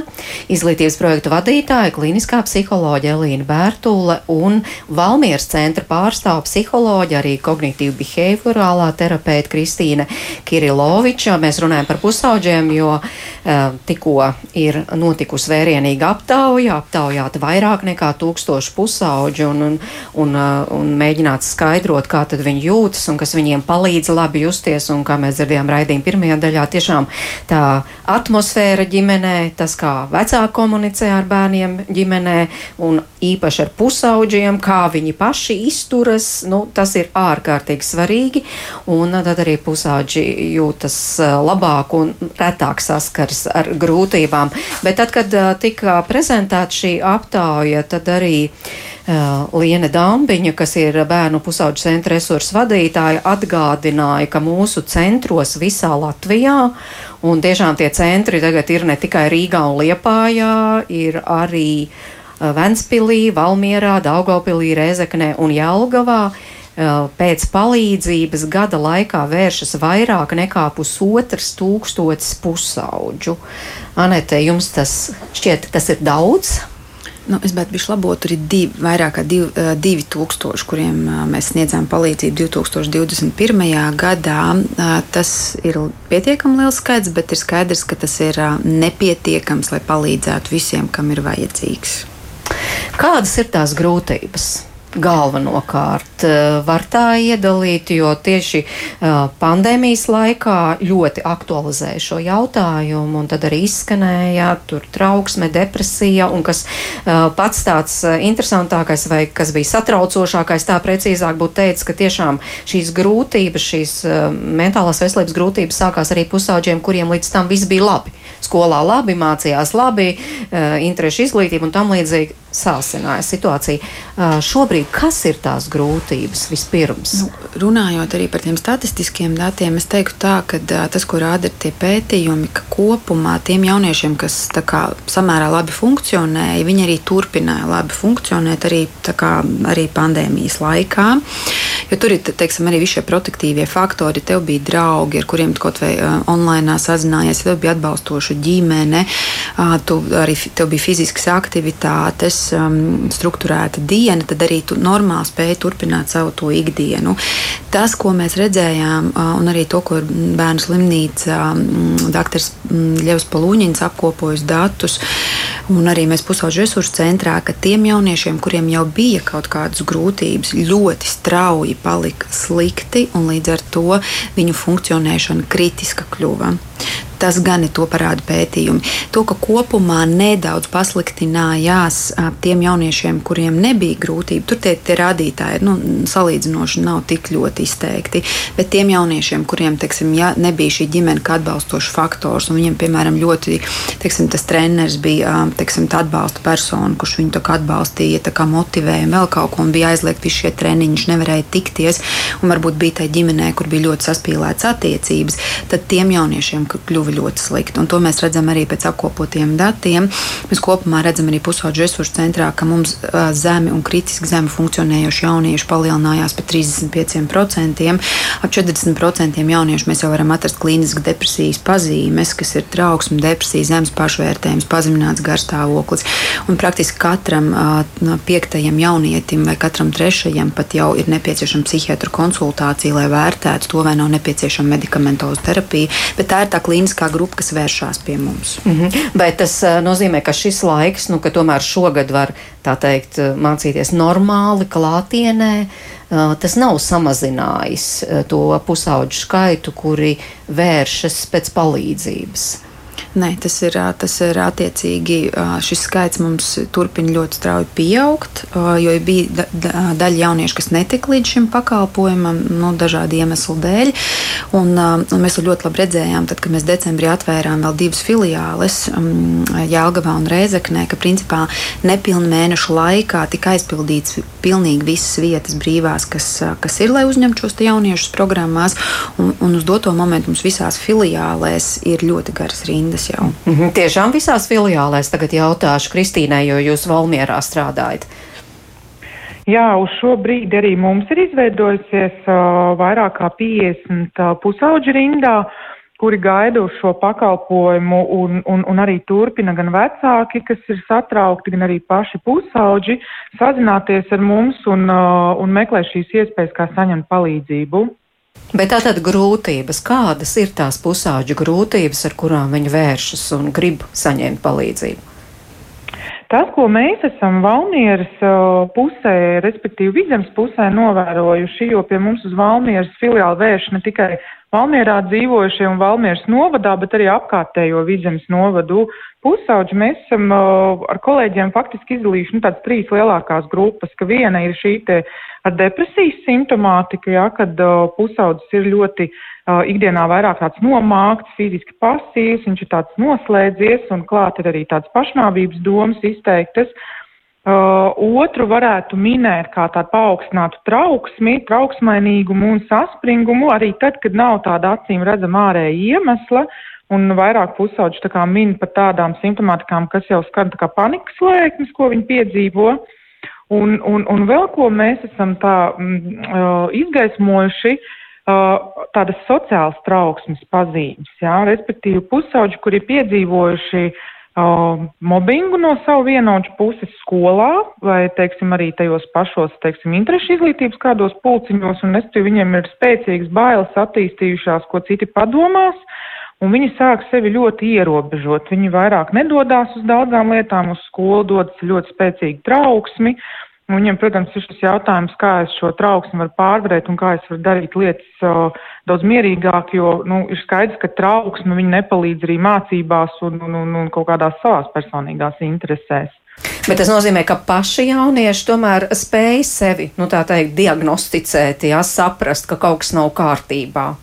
izglītības projektu vadītāja, kliniskā psiholoģa Elīna Bērtule un Valmieras centra pārstāv psiholoģa, arī kognitīva behaviorālā terapeita Kristīne Kiriloviča. Mēs runājam par pusauģiem, jo uh, tikko ir notikusi vērienīga aptauja, aptaujāta vairāk nekā tūkstoši pusauģu un, un, un, uh, un mēģināts skaidrot skaidrot, kā viņi jūtas un kas viņiem palīdz labi justies. Un, kā mēs dzirdējām raidījuma pirmajā daļā, tiešām tā atmosfēra ģimenē, tas, kā vecāki komunicē ar bērniem ģimenē un īpaši ar pusauģiem, kā viņi paši izturas, nu, tas ir ārkārtīgi svarīgi. Un tad arī pusauģi jūtas labāk un retāk saskars ar grūtībām. Bet tad, kad tika prezentēta šī aptauja, tad arī uh, Liene Dambiņa, kas ir bērnu pusauģu centra resursu vadītāja, atgādināja, ka mūsu centros visā Latvijā, un tiešām tie centri tagad ir ne tikai Rīgā un Liepājā, ir arī uh, Ventspilī, Valmierā, Daugavpilī, Rezeknē un Jelgavā pēc palīdzības gada laikā vēršas vairāk nekā pusotras tūkstotis pusauģu. Anete, jums tas šķiet, tas ir daudz? Nu, es gribētu būt labot, tur ir divi, vairāk kā div, divi tūkstoši, kuriem mēs sniedzām palīdzību 2021. gadā. Tas ir pietiekami liels skaits, bet ir skaidrs, ka tas ir nepietiekams, lai palīdzētu visiem, kam ir vajadzīgs. Kādas ir tās grūtības? Galvenokārt eh, var tā iedalīt, jo tieši uh, pandēmijas laikā ļoti aktualizēja šo jautājumu, un tad arī izskanēja tur trauksme, depresija, un kas uh, pats tāds interesantākais vai kas bija satraucošākais, tā precīzāk būtu teicis, ka tiešām šīs grūtības, šīs mentālās veselības grūtības sākās arī pusauģiem, kuriem līdz tam viss bija labi. Skolā labi, mācījās labi, interešu izglītību un tam līdzīgi sāsināja situāciju. Uh, šobrīd kas ir tās grūtības vispirms? Nu, runājot arī par tiem statistiskiem datiem, es teiktu tā, ka uh, tas, ko rāda tie pētījumi, ka kopumā tiem jauniešiem, kas kā, samērā labi funkcionēja, viņi arī turpināja labi funkcionēt arī, kā, arī pandēmijas laikā. Jo tur ir teiksim, arī visi šie protektīvie faktori. Tev bija draugi, ar kuriem kaut vai uh, online sazinājies, tev bija atbalstoša ģimene, tu arī tev bija fiziskas aktivitātes, struktūrēta diena, tad arī tu normāli spēji turpināt savu to ikdienu. Tas, ko mēs redzējām, un arī to, ko bērnu slimnīca dr. Ļevs Palūņins apkopojas datus, un arī mēs pusauģu resursu centrā, ka tiem jauniešiem, kuriem jau bija kaut kādas grūtības, ļoti strauji palika slikti, un līdz ar to viņu funkcionēšana kritiska kļuva. Tas gan ir to parāda pētījumi. To, ka kopumā nedaudz pasliktinājās tiem jauniešiem, kuriem nebija grūtība, tur tie, tie rādītāji nu, salīdzinoši nav tik ļoti izteikti. Bet tiem jauniešiem, kuriem teiksim, ja, nebija šī ģimene kā atbalstošs faktors, un viņiem, piemēram, ļoti teiksim, tas treneris bija teiksim, atbalsta persona, kurš viņu atbalstīja, motivēja vēl kaut ko, un bija aizliegti šie treniņi, viņš nevarēja tikties, un varbūt bija tā ģimenē, kur bija ļoti saspīlētas attiecības, tad tiem jauniešiem kļuva ļoti slikti. Un to mēs redzam arī pēc apkopotiem datiem. Mēs kopumā redzam arī pusauģu resursu centrā, ka mums zemi un kritiski zemi funkcionējoši jaunieši palielinājās par 35%. Ap 40% jauniešu mēs jau varam atrast klīniskas depresijas pazīmes, kas ir trauksme, depresija, zemes pašvērtējums, pazemināts garstāvoklis. Un praktiski katram piektajam jaunietim vai katram trešajam pat jau ir nepieciešama psihiatra konsultācija, lai vērtētu to, vai nav nepieciešama medikamentoza terapija. Bet tā ir tā klīniskā kā grupa, kas vēršās pie mums. Mm -hmm. Bet tas uh, nozīmē, ka šis laiks, nu, ka tomēr šogad var teikt, mācīties normāli, klātienē, uh, tas nav samazinājis to pusauģu skaitu, kuri vēršas pēc palīdzības. Nē, tas ir, tas ir attiecīgi. Šis skaits mums turpina ļoti strauji pieaugt, jo bija daļa jauniešu, kas netika līdz šim pakalpojumam, nu, dažādu iemeslu dēļ. Un, un mēs to ļoti labi redzējām, tad, kad mēs decembrī atvērām vēl divas filiāles, Jālgavā un Rēzeknē, ka principā nepilnu mēnešu laikā tika aizpildīts pilnīgi visas vietas brīvās, kas, kas ir, lai uzņemtu šos jauniešus programmās. Un, un uz doto momentu mums visās filiālēs ir ļoti garas rindas filiālēs jau. Mm -hmm. Tiešām visās filiālēs tagad jautāšu Kristīnai, jo jūs Valmierā strādājat. Jā, uz šo brīdi arī mums ir izveidojusies uh, vairāk kā 50 uh, pusauģi rindā, kuri gaida uz šo pakalpojumu un, un, un arī turpina gan vecāki, kas ir satraukti, gan arī paši pusauģi sazināties ar mums un, uh, un meklē šīs iespējas, kā saņemt palīdzību. Bet tātad grūtības, kādas ir tās pusauģu grūtības, ar kurām viņi vēršas un grib saņemt palīdzību? Tas, ko mēs esam Valmieras pusē, respektīvi Vidzemes pusē novērojuši, jo pie mums uz Valmieras filiāli vērš ne tikai Valmierā dzīvojušie un Valmieras novadā, bet arī apkārtējo Vidzemes novadu pusauģi. Mēs esam ar kolēģiem faktiski izdalījuši nu, tādas trīs lielākās grupas, ka viena ir šī te ar depresijas simptomātiku, ja, kad uh, pusaudzis ir ļoti uh, ikdienā vairāk tāds nomākts, fiziski pasīvs, viņš ir tāds noslēdzies un klāt ir arī tāds pašnāvības domas izteiktas. Uh, otru varētu minēt kā tādu paaugstinātu trauksmi, trauksmainīgumu un saspringumu, arī tad, kad nav tāda acīm redzama ārēja iemesla, un vairāk pusauģi tā kā min par tādām simptomātikām, kas jau skan tā kā panikas lēkmes, ko viņi piedzīvo. Uh, Un, un, un vēl ko mēs esam tā mm, izgaismojuši, tādas sociālas trauksmes pazīmes, jā, respektīvi pusauģi, kuri piedzīvojuši uh, mobbingu no savu vienauģu puses skolā vai, teiksim, arī tajos pašos, teiksim, interešu izglītības kādos pulciņos, un respektīvi viņiem ir spēcīgas bailes attīstījušās, ko citi padomās, un viņi sāk sevi ļoti ierobežot. Viņi vairāk nedodās uz daudzām lietām, uz skolu dodas ļoti spēcīgi trauksmi, Un viņiem, protams, ir šis jautājums, kā es šo trauksmi varu pārvarēt un kā es varu darīt lietas uh, daudz mierīgāk, jo nu, ir skaidrs, ka trauksme nepalīdz arī mācībās un, un, un, un kaut kādās savās personīgās interesēs. Bet tas nozīmē, ka paši jaunieši tomēr spēj sevi, nu tā teikt, diagnosticēt, jā, saprast, ka kaut kas nav kārtībā.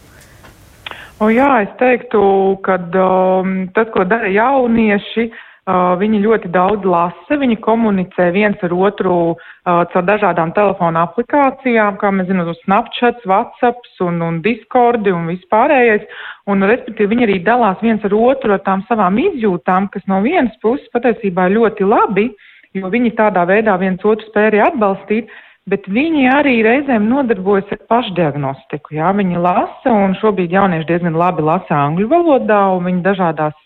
O, jā, es teiktu, ka um, tas, ko dara jaunieši, uh, Uh, viņi ļoti daudz lasa, viņi komunicē viens ar otru uh, caur dažādām telefona aplikācijām, kā mēs zinām, Snapchat, WhatsApp un, un Discord un vispārējais. Un, respektīvi, viņi arī dalās viens ar otru ar tām savām izjūtām, kas no vienas puses patiesībā ir ļoti labi, jo viņi tādā veidā viens otru spēj arī atbalstīt, bet viņi arī reizēm nodarbojas ar pašdiagnostiku. Jā, viņi lasa, un šobrīd jaunieši diezgan labi lasa angļu valodā, un viņi dažādās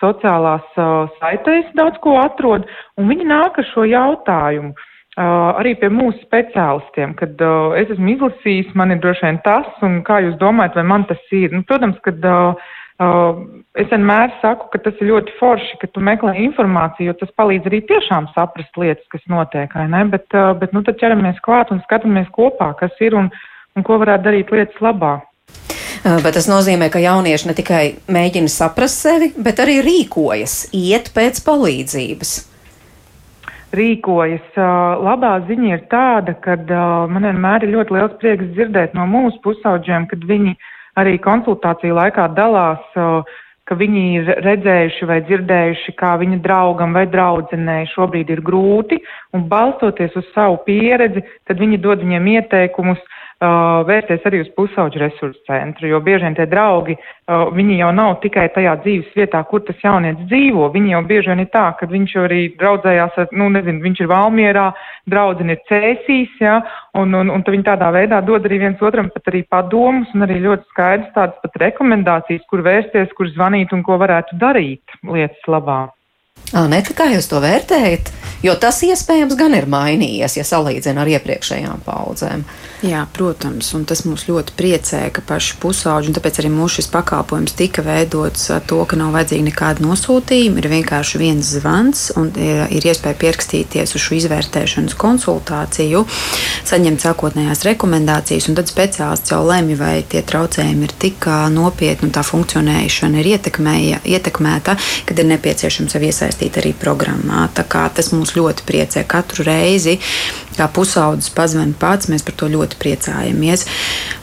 sociālās uh, saitēs daudz ko atrod, un viņi nāk ar šo jautājumu. Uh, arī pie mūsu speciālistiem, kad uh, es esmu izlasījis, man ir droši vien tas, un kā jūs domājat, vai man tas ir? Nu, protams, kad uh, es vienmēr saku, ka tas ir ļoti forši, ka tu meklē informāciju, jo tas palīdz arī tiešām saprast lietas, kas notiek? Bet, uh, bet nu, tad ķeramies klāt un skatāmies kopā, kas ir un, un ko varētu darīt lietas labā. Uh, bet tas nozīmē, ka jaunieši ne tikai mēģina saprast sevi, bet arī rīkojas, iet pēc palīdzības. Rīkojas. Labā ziņa ir tāda, ka man vienmēr ir ļoti liels prieks dzirdēt no mūsu pusauģiem, kad viņi uh, arī konsultāciju laikā dalās, ka viņi ir redzējuši vai dzirdējuši, kā viņa draugam vai draudzenei šobrīd ir grūti, un balstoties uz savu pieredzi, tad viņi dod viņiem ieteikumus, uh, vērsties arī uz pusauģu resursu centru, jo bieži vien tie draugi, uh, viņi jau nav tikai tajā dzīves vietā, kur tas jaunietis dzīvo, viņi jau bieži vien ir tā, ka viņš arī draudzējās, ar, nu, nezinu, viņš ir Valmierā, draudzene ir Cēsīs, ja, un, un, un viņi tādā veidā dod arī viens otram pat arī padomus un arī ļoti skaidrs tādas pat rekomendācijas, kur vērsties, kur zvanīt un ko varētu darīt lietas labā. Anete, kā jūs to vērtējat? Jo tas iespējams gan ir mainījies, ja salīdzina ar iepriekšējām paudzēm. Jā, protams, un tas mūs ļoti priecē, ka paši pusauģi, un tāpēc arī mūsu šis pakalpojums tika veidots to, ka nav vajadzīga nekāda nosūtījuma, ir vienkārši viens zvans, un ir, ir iespēja pierakstīties uz šo izvērtēšanas konsultāciju, saņemt sākotnējās rekomendācijas, un tad speciālists jau lemj, vai tie traucējumi ir tik nopietni un tā funkcionēšana ir ietekmēta, kad ir nepieciešams sev iesaistīt arī programmā. Tas mūs ļoti priecē katru reizi, kā pusaudzis pazvan pats, mēs par to ļoti priecājamies.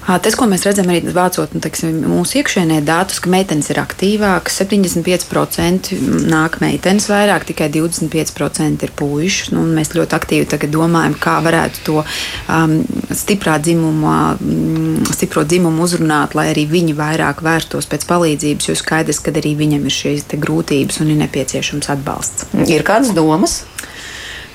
Tas, ko mēs redzam arī vācot nu, teiksim, mūsu iekšēnē datus, ka meitenes ir aktīvākas, 75% nāk meitenes vairāk, tikai 25% ir puiši. Nu, mēs ļoti aktīvi domājam, kā varētu to um, stiprā dzimuma, um, stipro dzimumu uzrunāt, lai arī viņi vairāk vērstos pēc palīdzības, jo skaidrs, ka arī viņam ir šīs grūtības un ir nepieciešams atbalsts. Ir kādas domas?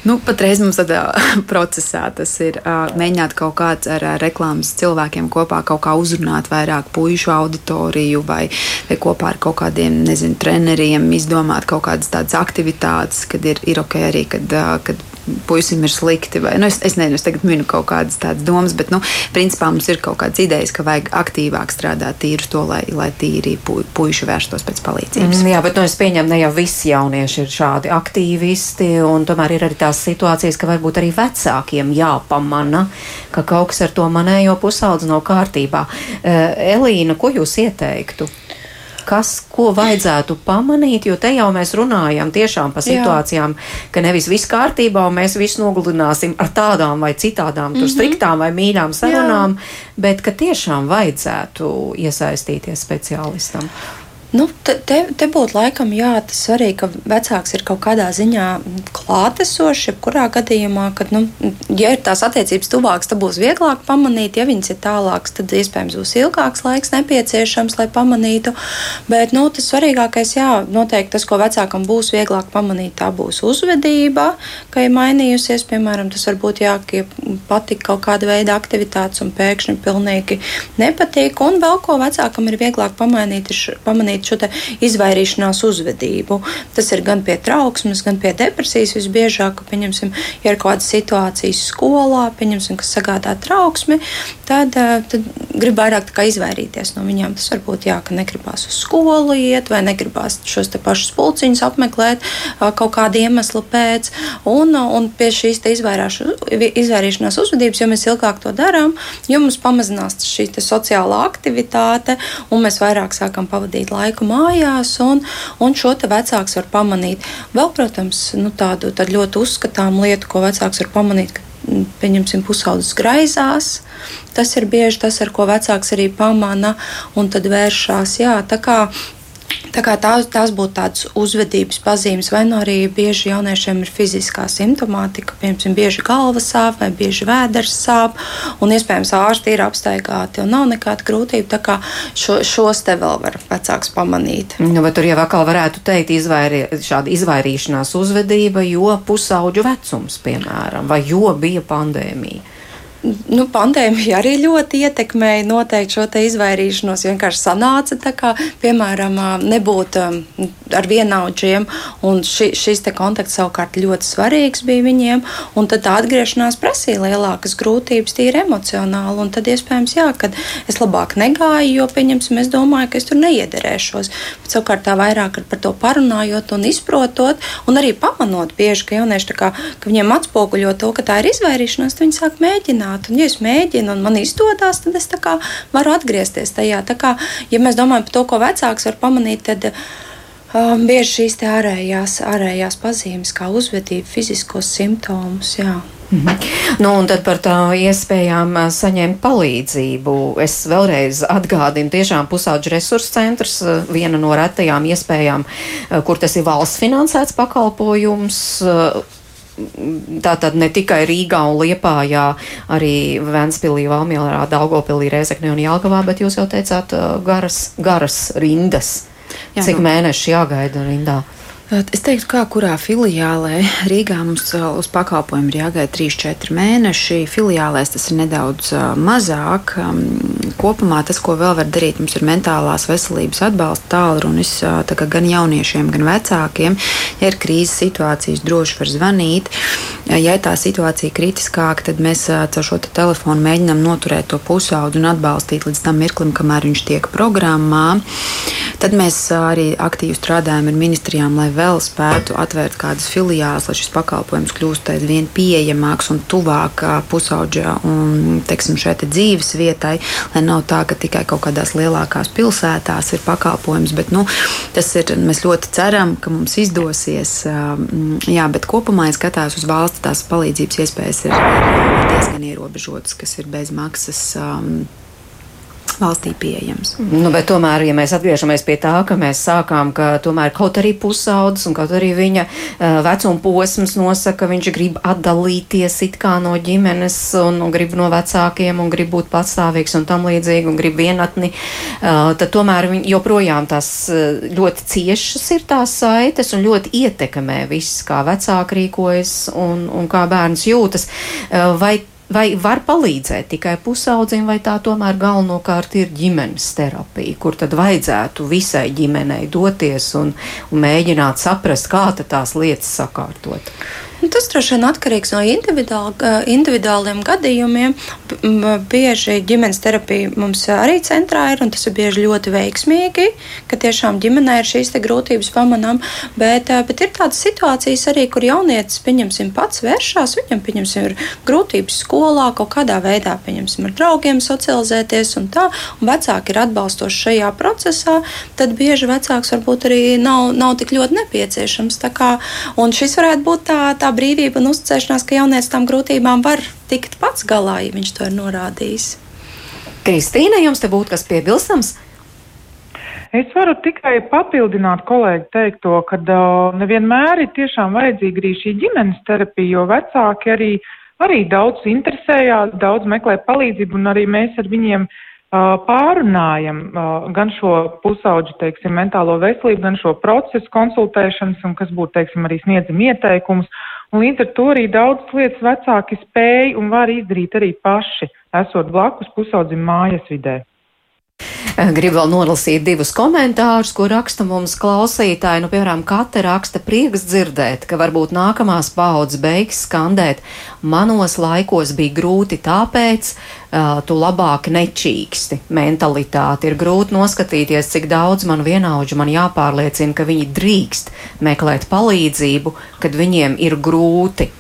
Nu, patreiz mums tādā procesā tas ir uh, mēģināt kaut kāds ar uh, reklāmas cilvēkiem kopā kaut kā uzrunāt vairāk puišu auditoriju vai, vai kopā ar kaut kādiem, nezinu, treneriem izdomāt kaut kādas tādas aktivitātes, kad ir, ir ok arī, kad, uh, kad puisim ir slikti. Vai, nu, es, es nezinu, es tagad minu kaut kādas tādas domas, bet, nu, principā mums ir kaut kādas idejas, ka vajag aktīvāk strādāt tīri to, lai, lai tīri pu, puiši vērstos pēc palīdzības. Mm, jā, bet nu, es pieņemu, ne jau visi jaunieši ir šādi aktīvisti, un tomēr ir arī tās situācijas, ka varbūt arī vecākiem jāpamana, ka kaut kas ar to manējo pusaudzi nav kārtībā. Uh, Elīna, ko jūs ieteiktu? Kas, ko vajadzētu pamanīt, jo te jau mēs runājam tiešām par situācijām, Jā. ka nevis viss kārtībā un mēs visu nogludināsim ar tādām vai citādām, mm -hmm. tur striktām vai mīļām sarunām, Jā. bet ka tiešām vajadzētu iesaistīties speciālistam. Nu, te, te, te būtu laikam jā, tas svarīgi, ka vecāks ir kaut kādā ziņā klātesošs. Jebkurā gadījumā, kad, nu, ja ir tās attiecības tuvākas, tad būs vieglāk pamanīt. Ja viņas ir tālākas, tad iespējams būs ilgāks laiks nepieciešams, lai pamanītu. Bet nu, tas svarīgākais, jā, noteikti tas, ko vecākam būs vieglāk pamanīt, tā būs uzvedība, ka ir mainījusies. Piemēram, tas var būt jā, ka patīk kaut kāda veida aktivitātes un pēkšņi pilnīgi nepatīk. Un vēl ko vecākam ir vieglāk pamanīt, ir pamanīt šo izvairīšanās uzvedību. Tas ir gan pie trauksmes, gan pie depresijas visbiežāk, pieņemsim, ja ir kaut kādas situācijas skolā, pieņemsim, kas sagādā trauksmi, tad, eh, tad grib vairāk izvairīties no viņiem. Tas var būt jā, ka negribās uz skolu iet, vai negribās šos pašus pulciņus apmeklēt eh, kaut kāda iemesla pēc. Un, un pie šīs izvairīšanās uzvedības, jo mēs ilgāk to darām, jo mums pamazinās šī sociālā aktivitāte, un mēs vairāk sākam pavadīt laiku laiku mājās, un, un šo te vecāks var pamanīt. Vēl, protams, nu, tādu ļoti uzskatāmu lietu, ko vecāks var pamanīt, ka mm, pieņemsim, pusaudzes graizās. Tas ir bieži tas, ar ko vecāks arī pamana un tad vēršās. Jā, tā kā Tās, tās būtu tādas uzvedības pazīmes, vai nu arī bieži jauniešiem ir fiziskā simptomātika, piemēram, bieži galva sāp vai bieži vēders sāp, un iespējams ārsti ir apstaigāti un nav nekāda grūtība. Tā kā šo, šos te vēl var vecāks pamanīt. Nu, bet tur jau atkal varētu teikt izvairi, šāda izvairīšanās uzvedība, jo pusauģu vecums, piemēram, vai jo bija pandēmija. Nu, pandēmija arī ļoti ietekmēja noteikti šo izvairīšanos. Vienkārši sanāca tā kā, piemēram, nebūt ar vienaudžiem, ši, šis kontakts savukārt ļoti svarīgs bija viņiem, tad tā atgriešanās prasīja lielākas grūtības tīri emocionāli, tad iespējams, jā, kad es labāk negāju, jo, pieņemsim, es domāju, ka es tur neiederēšos, bet savukārt tā vairāk par to parunājot un izprotot, un arī pamanot bieži, ka jaunieši kā, ka viņiem atspoguļo to, ka tā ir izvairīšanās, viņi sāk mēģināt, un ja es mēģinu un man izdodas, tad es varu atgriezties tajā. Tā kā, ja mēs domājam par to, ko vecāks var pamanīt, tad um, bieži šīs ārējās, ārējās pazīmes, kā uzvedība, fiziskos simptomus. Jā. Mm -hmm. Nu, un tad par tā iespējām uh, saņemt palīdzību. Es vēlreiz atgādinu, tiešām pusauģu resursu centrs, uh, viena no retajām iespējām, uh, kur tas ir valsts finansēts pakalpojums Tā tad ne tikai Rīgā un Liepājā, arī Ventspilī, Valmjārā, Daugopilī, Rezekne un Jālgavā, bet jūs jau teicāt garas, garas rindas. Jā, Cik nu, mēneši jāgaida rindā? Es teiktu, kā kurā filiālē Rīgā mums uz pakalpojumu ir jāgaida 3-4 mēneši. Filiālēs tas ir nedaudz mazāk. Kopumā tas, ko vēl var darīt, mums ir mentālās veselības atbalsta tālrunis gan jauniešiem, gan vecākiem. Ja ir krīzes situācijas, droši var zvanīt. Ja tā situācija kritiskāka, tad mēs caur šo te telefonu mēģinām noturēt to pusaudu un atbalstīt līdz tam mirklim, kamēr viņš tiek programmā. Tad mēs arī aktīvi strādājam ar ministrijām, lai vēl spētu atvērt kādas filiāles, lai šis pakalpojums kļūst aizvien pieejamāks un tuvāk pusauģa un teiksim, šai te dzīves vietai, lai nav tā, ka tikai kaut kādās lielākās pilsētās ir pakalpojums. Bet, nu, tas ir, mēs ļoti ceram, ka mums izdosies. Jā, bet kopumā, ja skatās uz valsts, tās palīdzības iespējas ir diezgan ierobežotas, kas ir bez maksas. Um, valstī pieejams. Nu, bet tomēr, ja mēs atgriežamies pie tā, ka mēs sākām, ka tomēr kaut arī pusaudzes un kaut arī viņa uh, vecuma posms nosaka, ka viņš grib atdalīties it kā no ģimenes un, un grib no vecākiem un grib būt patstāvīgs un tam līdzīgi un grib vienatni, uh, tad tomēr viņ, joprojām tās uh, ļoti ciešas ir tās saites un ļoti ietekmē viss, kā vecāki rīkojas un, un kā bērns jūtas. Uh, vai Vai var palīdzēt tikai pusaudzim, vai tā tomēr galvenokārt ir ģimenes terapija, kur tad vajadzētu visai ģimenei doties un, un mēģināt saprast, kā tās lietas sakārtot? Nu, tas droši vien atkarīgs no individuāl, individuāliem gadījumiem. Bieži ģimenes terapija mums arī centrā ir, un tas ir bieži ļoti veiksmīgi, ka tiešām ģimenē ir šīs grūtības pamanām. Bet, bet ir tādas situācijas arī, kur jaunietis, pieņemsim, pats vēršās, viņam, pieņemsim, ir grūtības skolā, kaut kādā veidā, pieņemsim, ar draugiem socializēties un tā, un vecāki ir atbalstoši šajā procesā, tad bieži vecāks varbūt arī nav, nav tik ļoti nepieciešams. Kā, un šis varētu būt tā, tā brīvība un uzticēšanās, ka jaunietis tam grūtībām var tikt pats galā, ja viņš to ir norādījis. Kristīna, jums te būtu kas piebilstams? Es varu tikai papildināt kolēģi teikto, ka uh, nevienmēr ir tiešām vajadzīga arī šī ģimenes terapija, jo vecāki arī, arī daudz interesējās, daudz meklē palīdzību, un arī mēs ar viņiem uh, pārunājam uh, gan šo pusauģu, teiksim, mentālo veselību, gan šo procesu konsultēšanas, un kas būtu, teiksim, arī sniedzam ieteikumus. Līdz ar to arī daudzas lietas vecāki spēj un var izdarīt arī paši, esot blakus pusaudzim mājas vidē. Gribu vēl nolasīt divus komentārus, ko raksta mums klausītāji. Nu, piemēram, Kate raksta prieks dzirdēt, ka varbūt nākamās paudzes beigs skandēt. Manos laikos bija grūti tāpēc, tu labāk nečīksti. Mentalitāte ir grūti noskatīties, cik daudz man vienaudžu man jāpārliecina, ka viņi drīkst meklēt palīdzību, kad viņiem ir grūti.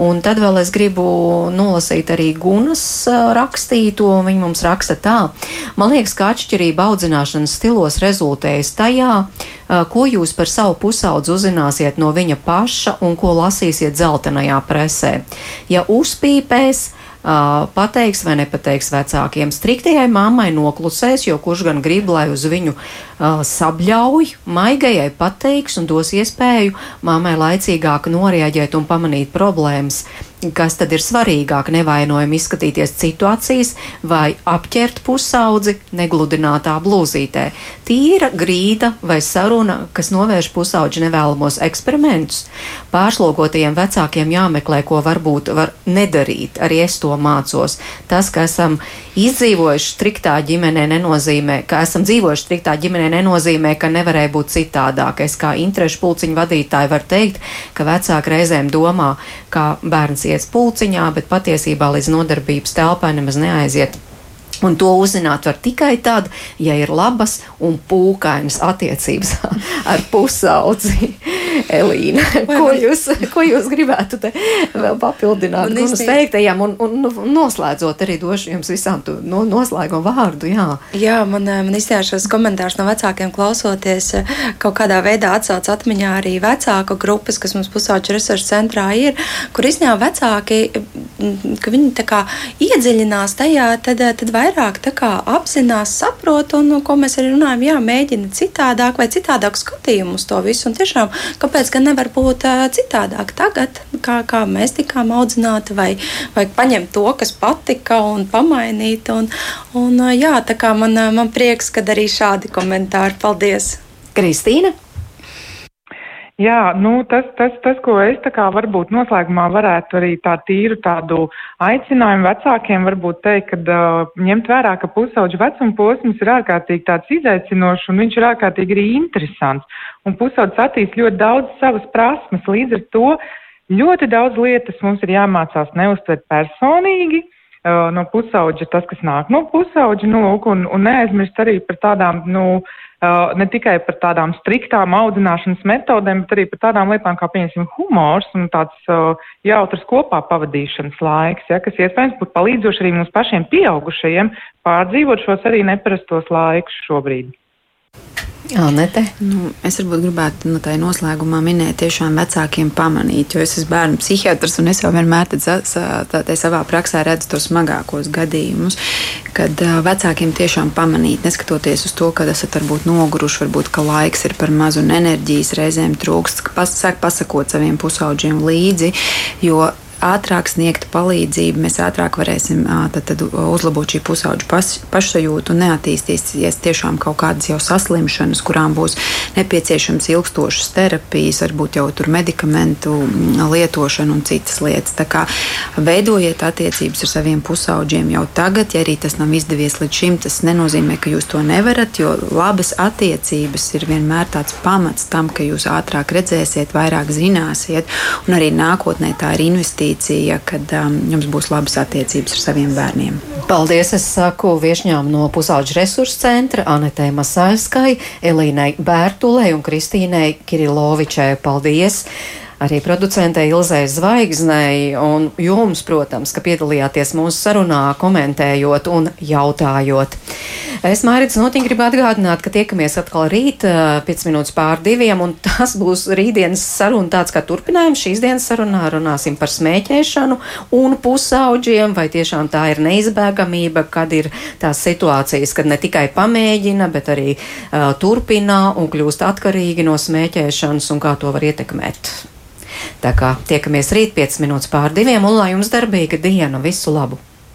Un tad vēl es gribu nolasīt arī Gunas uh, rakstīto, un viņa mums raksta tā. Man liekas, ka atšķirība audzināšanas stilos rezultējas tajā, uh, ko jūs par savu pusaudzi uzzināsiet no viņa paša un ko lasīsiet dzeltenajā presē. Ja uzpīpēs, uh, pateiks vai nepateiks vecākiem. Striktajai mammai noklusēs, jo kurš gan grib, lai uz viņu uh, sabļauj, maigajai pateiks un dos iespēju mammai laicīgāk noreaģēt un pamanīt problēmas. Kas tad ir svarīgāk - nevainojami izskatīties citu acīs vai apķert pusaudzi negludinātā blūzītē. Tīra grīda vai saruna, kas novērš pusaudži nevēlamos eksperimentus. Pārslogotajiem vecākiem jāmeklē, ko varbūt var nedarīt. Arī es to mācos. Tas, ka esam izdzīvojuši striktā ģimenē, nenozīmē, ka esam dzīvojuši striktā ģimenē, nenozīmē, ka nevarēja būt citādāk. Es kā interešu pulciņu vadītāji varu teikt, ka vecāki reizēm domā, ka bērns ies pulciņā, bet patiesībā līdz nodarbības telpai nemaz neaiziet. Un to uzzināt var tikai tad, ja ir labas un pūkainas attiecības ar pusaudzi. Elīna, ko jūs, ko jūs gribētu vēl papildināt? Un uz teiktajām, un, un, un noslēdzot arī došu jums visām no, noslēgumu vārdu. Jā, jā man, man izsījās šos komentārus no vecākiem klausoties, kaut kādā veidā atsauc atmiņā arī vecāku grupas, kas mums pusauču resursu centrā ir, kur izņēma vecāki, ka viņi tā kā iedziļinās tajā, tad, tad vairāk tā kā apzinās, saprot, un, ko mēs arī runājam, jā, mēģina citādāk vai citādāk skatījumu uz to visu. Un tiešām Kāpēc gan nevar būt uh, citādāk tagad, kā, kā mēs tikām audzināti, vai, vai paņemt to, kas patika, un pamainīt? Un, un, uh, jā, tā kā man, man prieks, ka arī šādi komentāri. Paldies! Kristīna! Jā, nu, tas, tas, tas, ko es tā kā varbūt noslēgumā varētu arī tā tīru tādu aicinājumu vecākiem varbūt teikt, kad uh, ņemt vērā, ka pusauģu vecuma posms ir ārkārtīgi tāds izaicinošs un viņš ir ārkārtīgi arī interesants. Un pusauģis attīst ļoti daudz savas prasmes, līdz ar to ļoti daudz lietas mums ir jāmācās neuztvert personīgi. Uh, no pusauģa tas, kas nāk no pusauģa, nu, un, un neaizmirst arī par tādām, nu, uh, ne tikai par tādām striktām audzināšanas metodēm, bet arī par tādām lietām kā, pieņemsim, humors un tāds uh, jautrs kopā pavadīšanas laiks, ja, kas iespējams būtu palīdzoši arī mums pašiem pieaugušajiem pārdzīvot šos arī neparastos laikus šobrīd. Anete. Nu, es varbūt gribētu nu, tā noslēgumā minēt tiešām vecākiem pamanīt, jo es esmu bērnu psihiatrs un es jau vienmēr tā, tā, savā praksē redzu tos smagākos gadījumus, kad vecākiem tiešām pamanīt, neskatoties uz to, ka esat varbūt noguruši, varbūt ka laiks ir par mazu un enerģijas reizēm trūkst, ka pas, sāk pasakot saviem pusauģiem līdzi, jo ātrāk sniegt palīdzību, mēs ātrāk varēsim tad, tad uzlabot šī pusauģa pas, pašsajūtu un neattīstīsies tiešām kaut kādas jau saslimšanas, kurām būs nepieciešams ilgstošas terapijas, varbūt jau tur medikamentu lietošana un citas lietas. Tā kā veidojiet attiecības ar saviem pusauģiem jau tagad, ja arī tas nav izdevies līdz šim, tas nenozīmē, ka jūs to nevarat, jo labas attiecības ir vienmēr tāds pamats tam, ka jūs ātrāk redzēsiet, vairāk zināsiet, un arī nākotnē tā ir investīcija tradīcija, kad um, jums būs labas attiecības ar saviem bērniem. Paldies! Es saku viešņām no pusauģa resursu centra Anetē Masāļskai, Elīnai Bērtulei un Kristīnai Kirilovičai. Paldies! Arī producentei Ilzai Zvaigznei un jums, protams, ka piedalījāties mūsu sarunā, komentējot un jautājot. Es Mārītas notiņi gribu atgādināt, ka tiekamies atkal rīt, 5 minūtes pār diviem, un tas būs rītdienas saruna tāds kā turpinājums. Šīs dienas sarunā runāsim par smēķēšanu un pusauģiem, vai tiešām tā ir neizbēgamība, kad ir tās situācijas, kad ne tikai pamēģina, bet arī uh, turpina un kļūst atkarīgi no smēķēšanas un kā to var ietekmēt. Tā kā tiekamies rīt 5 minūtes pār diviem un lai jums darbīga diena. Visu labu!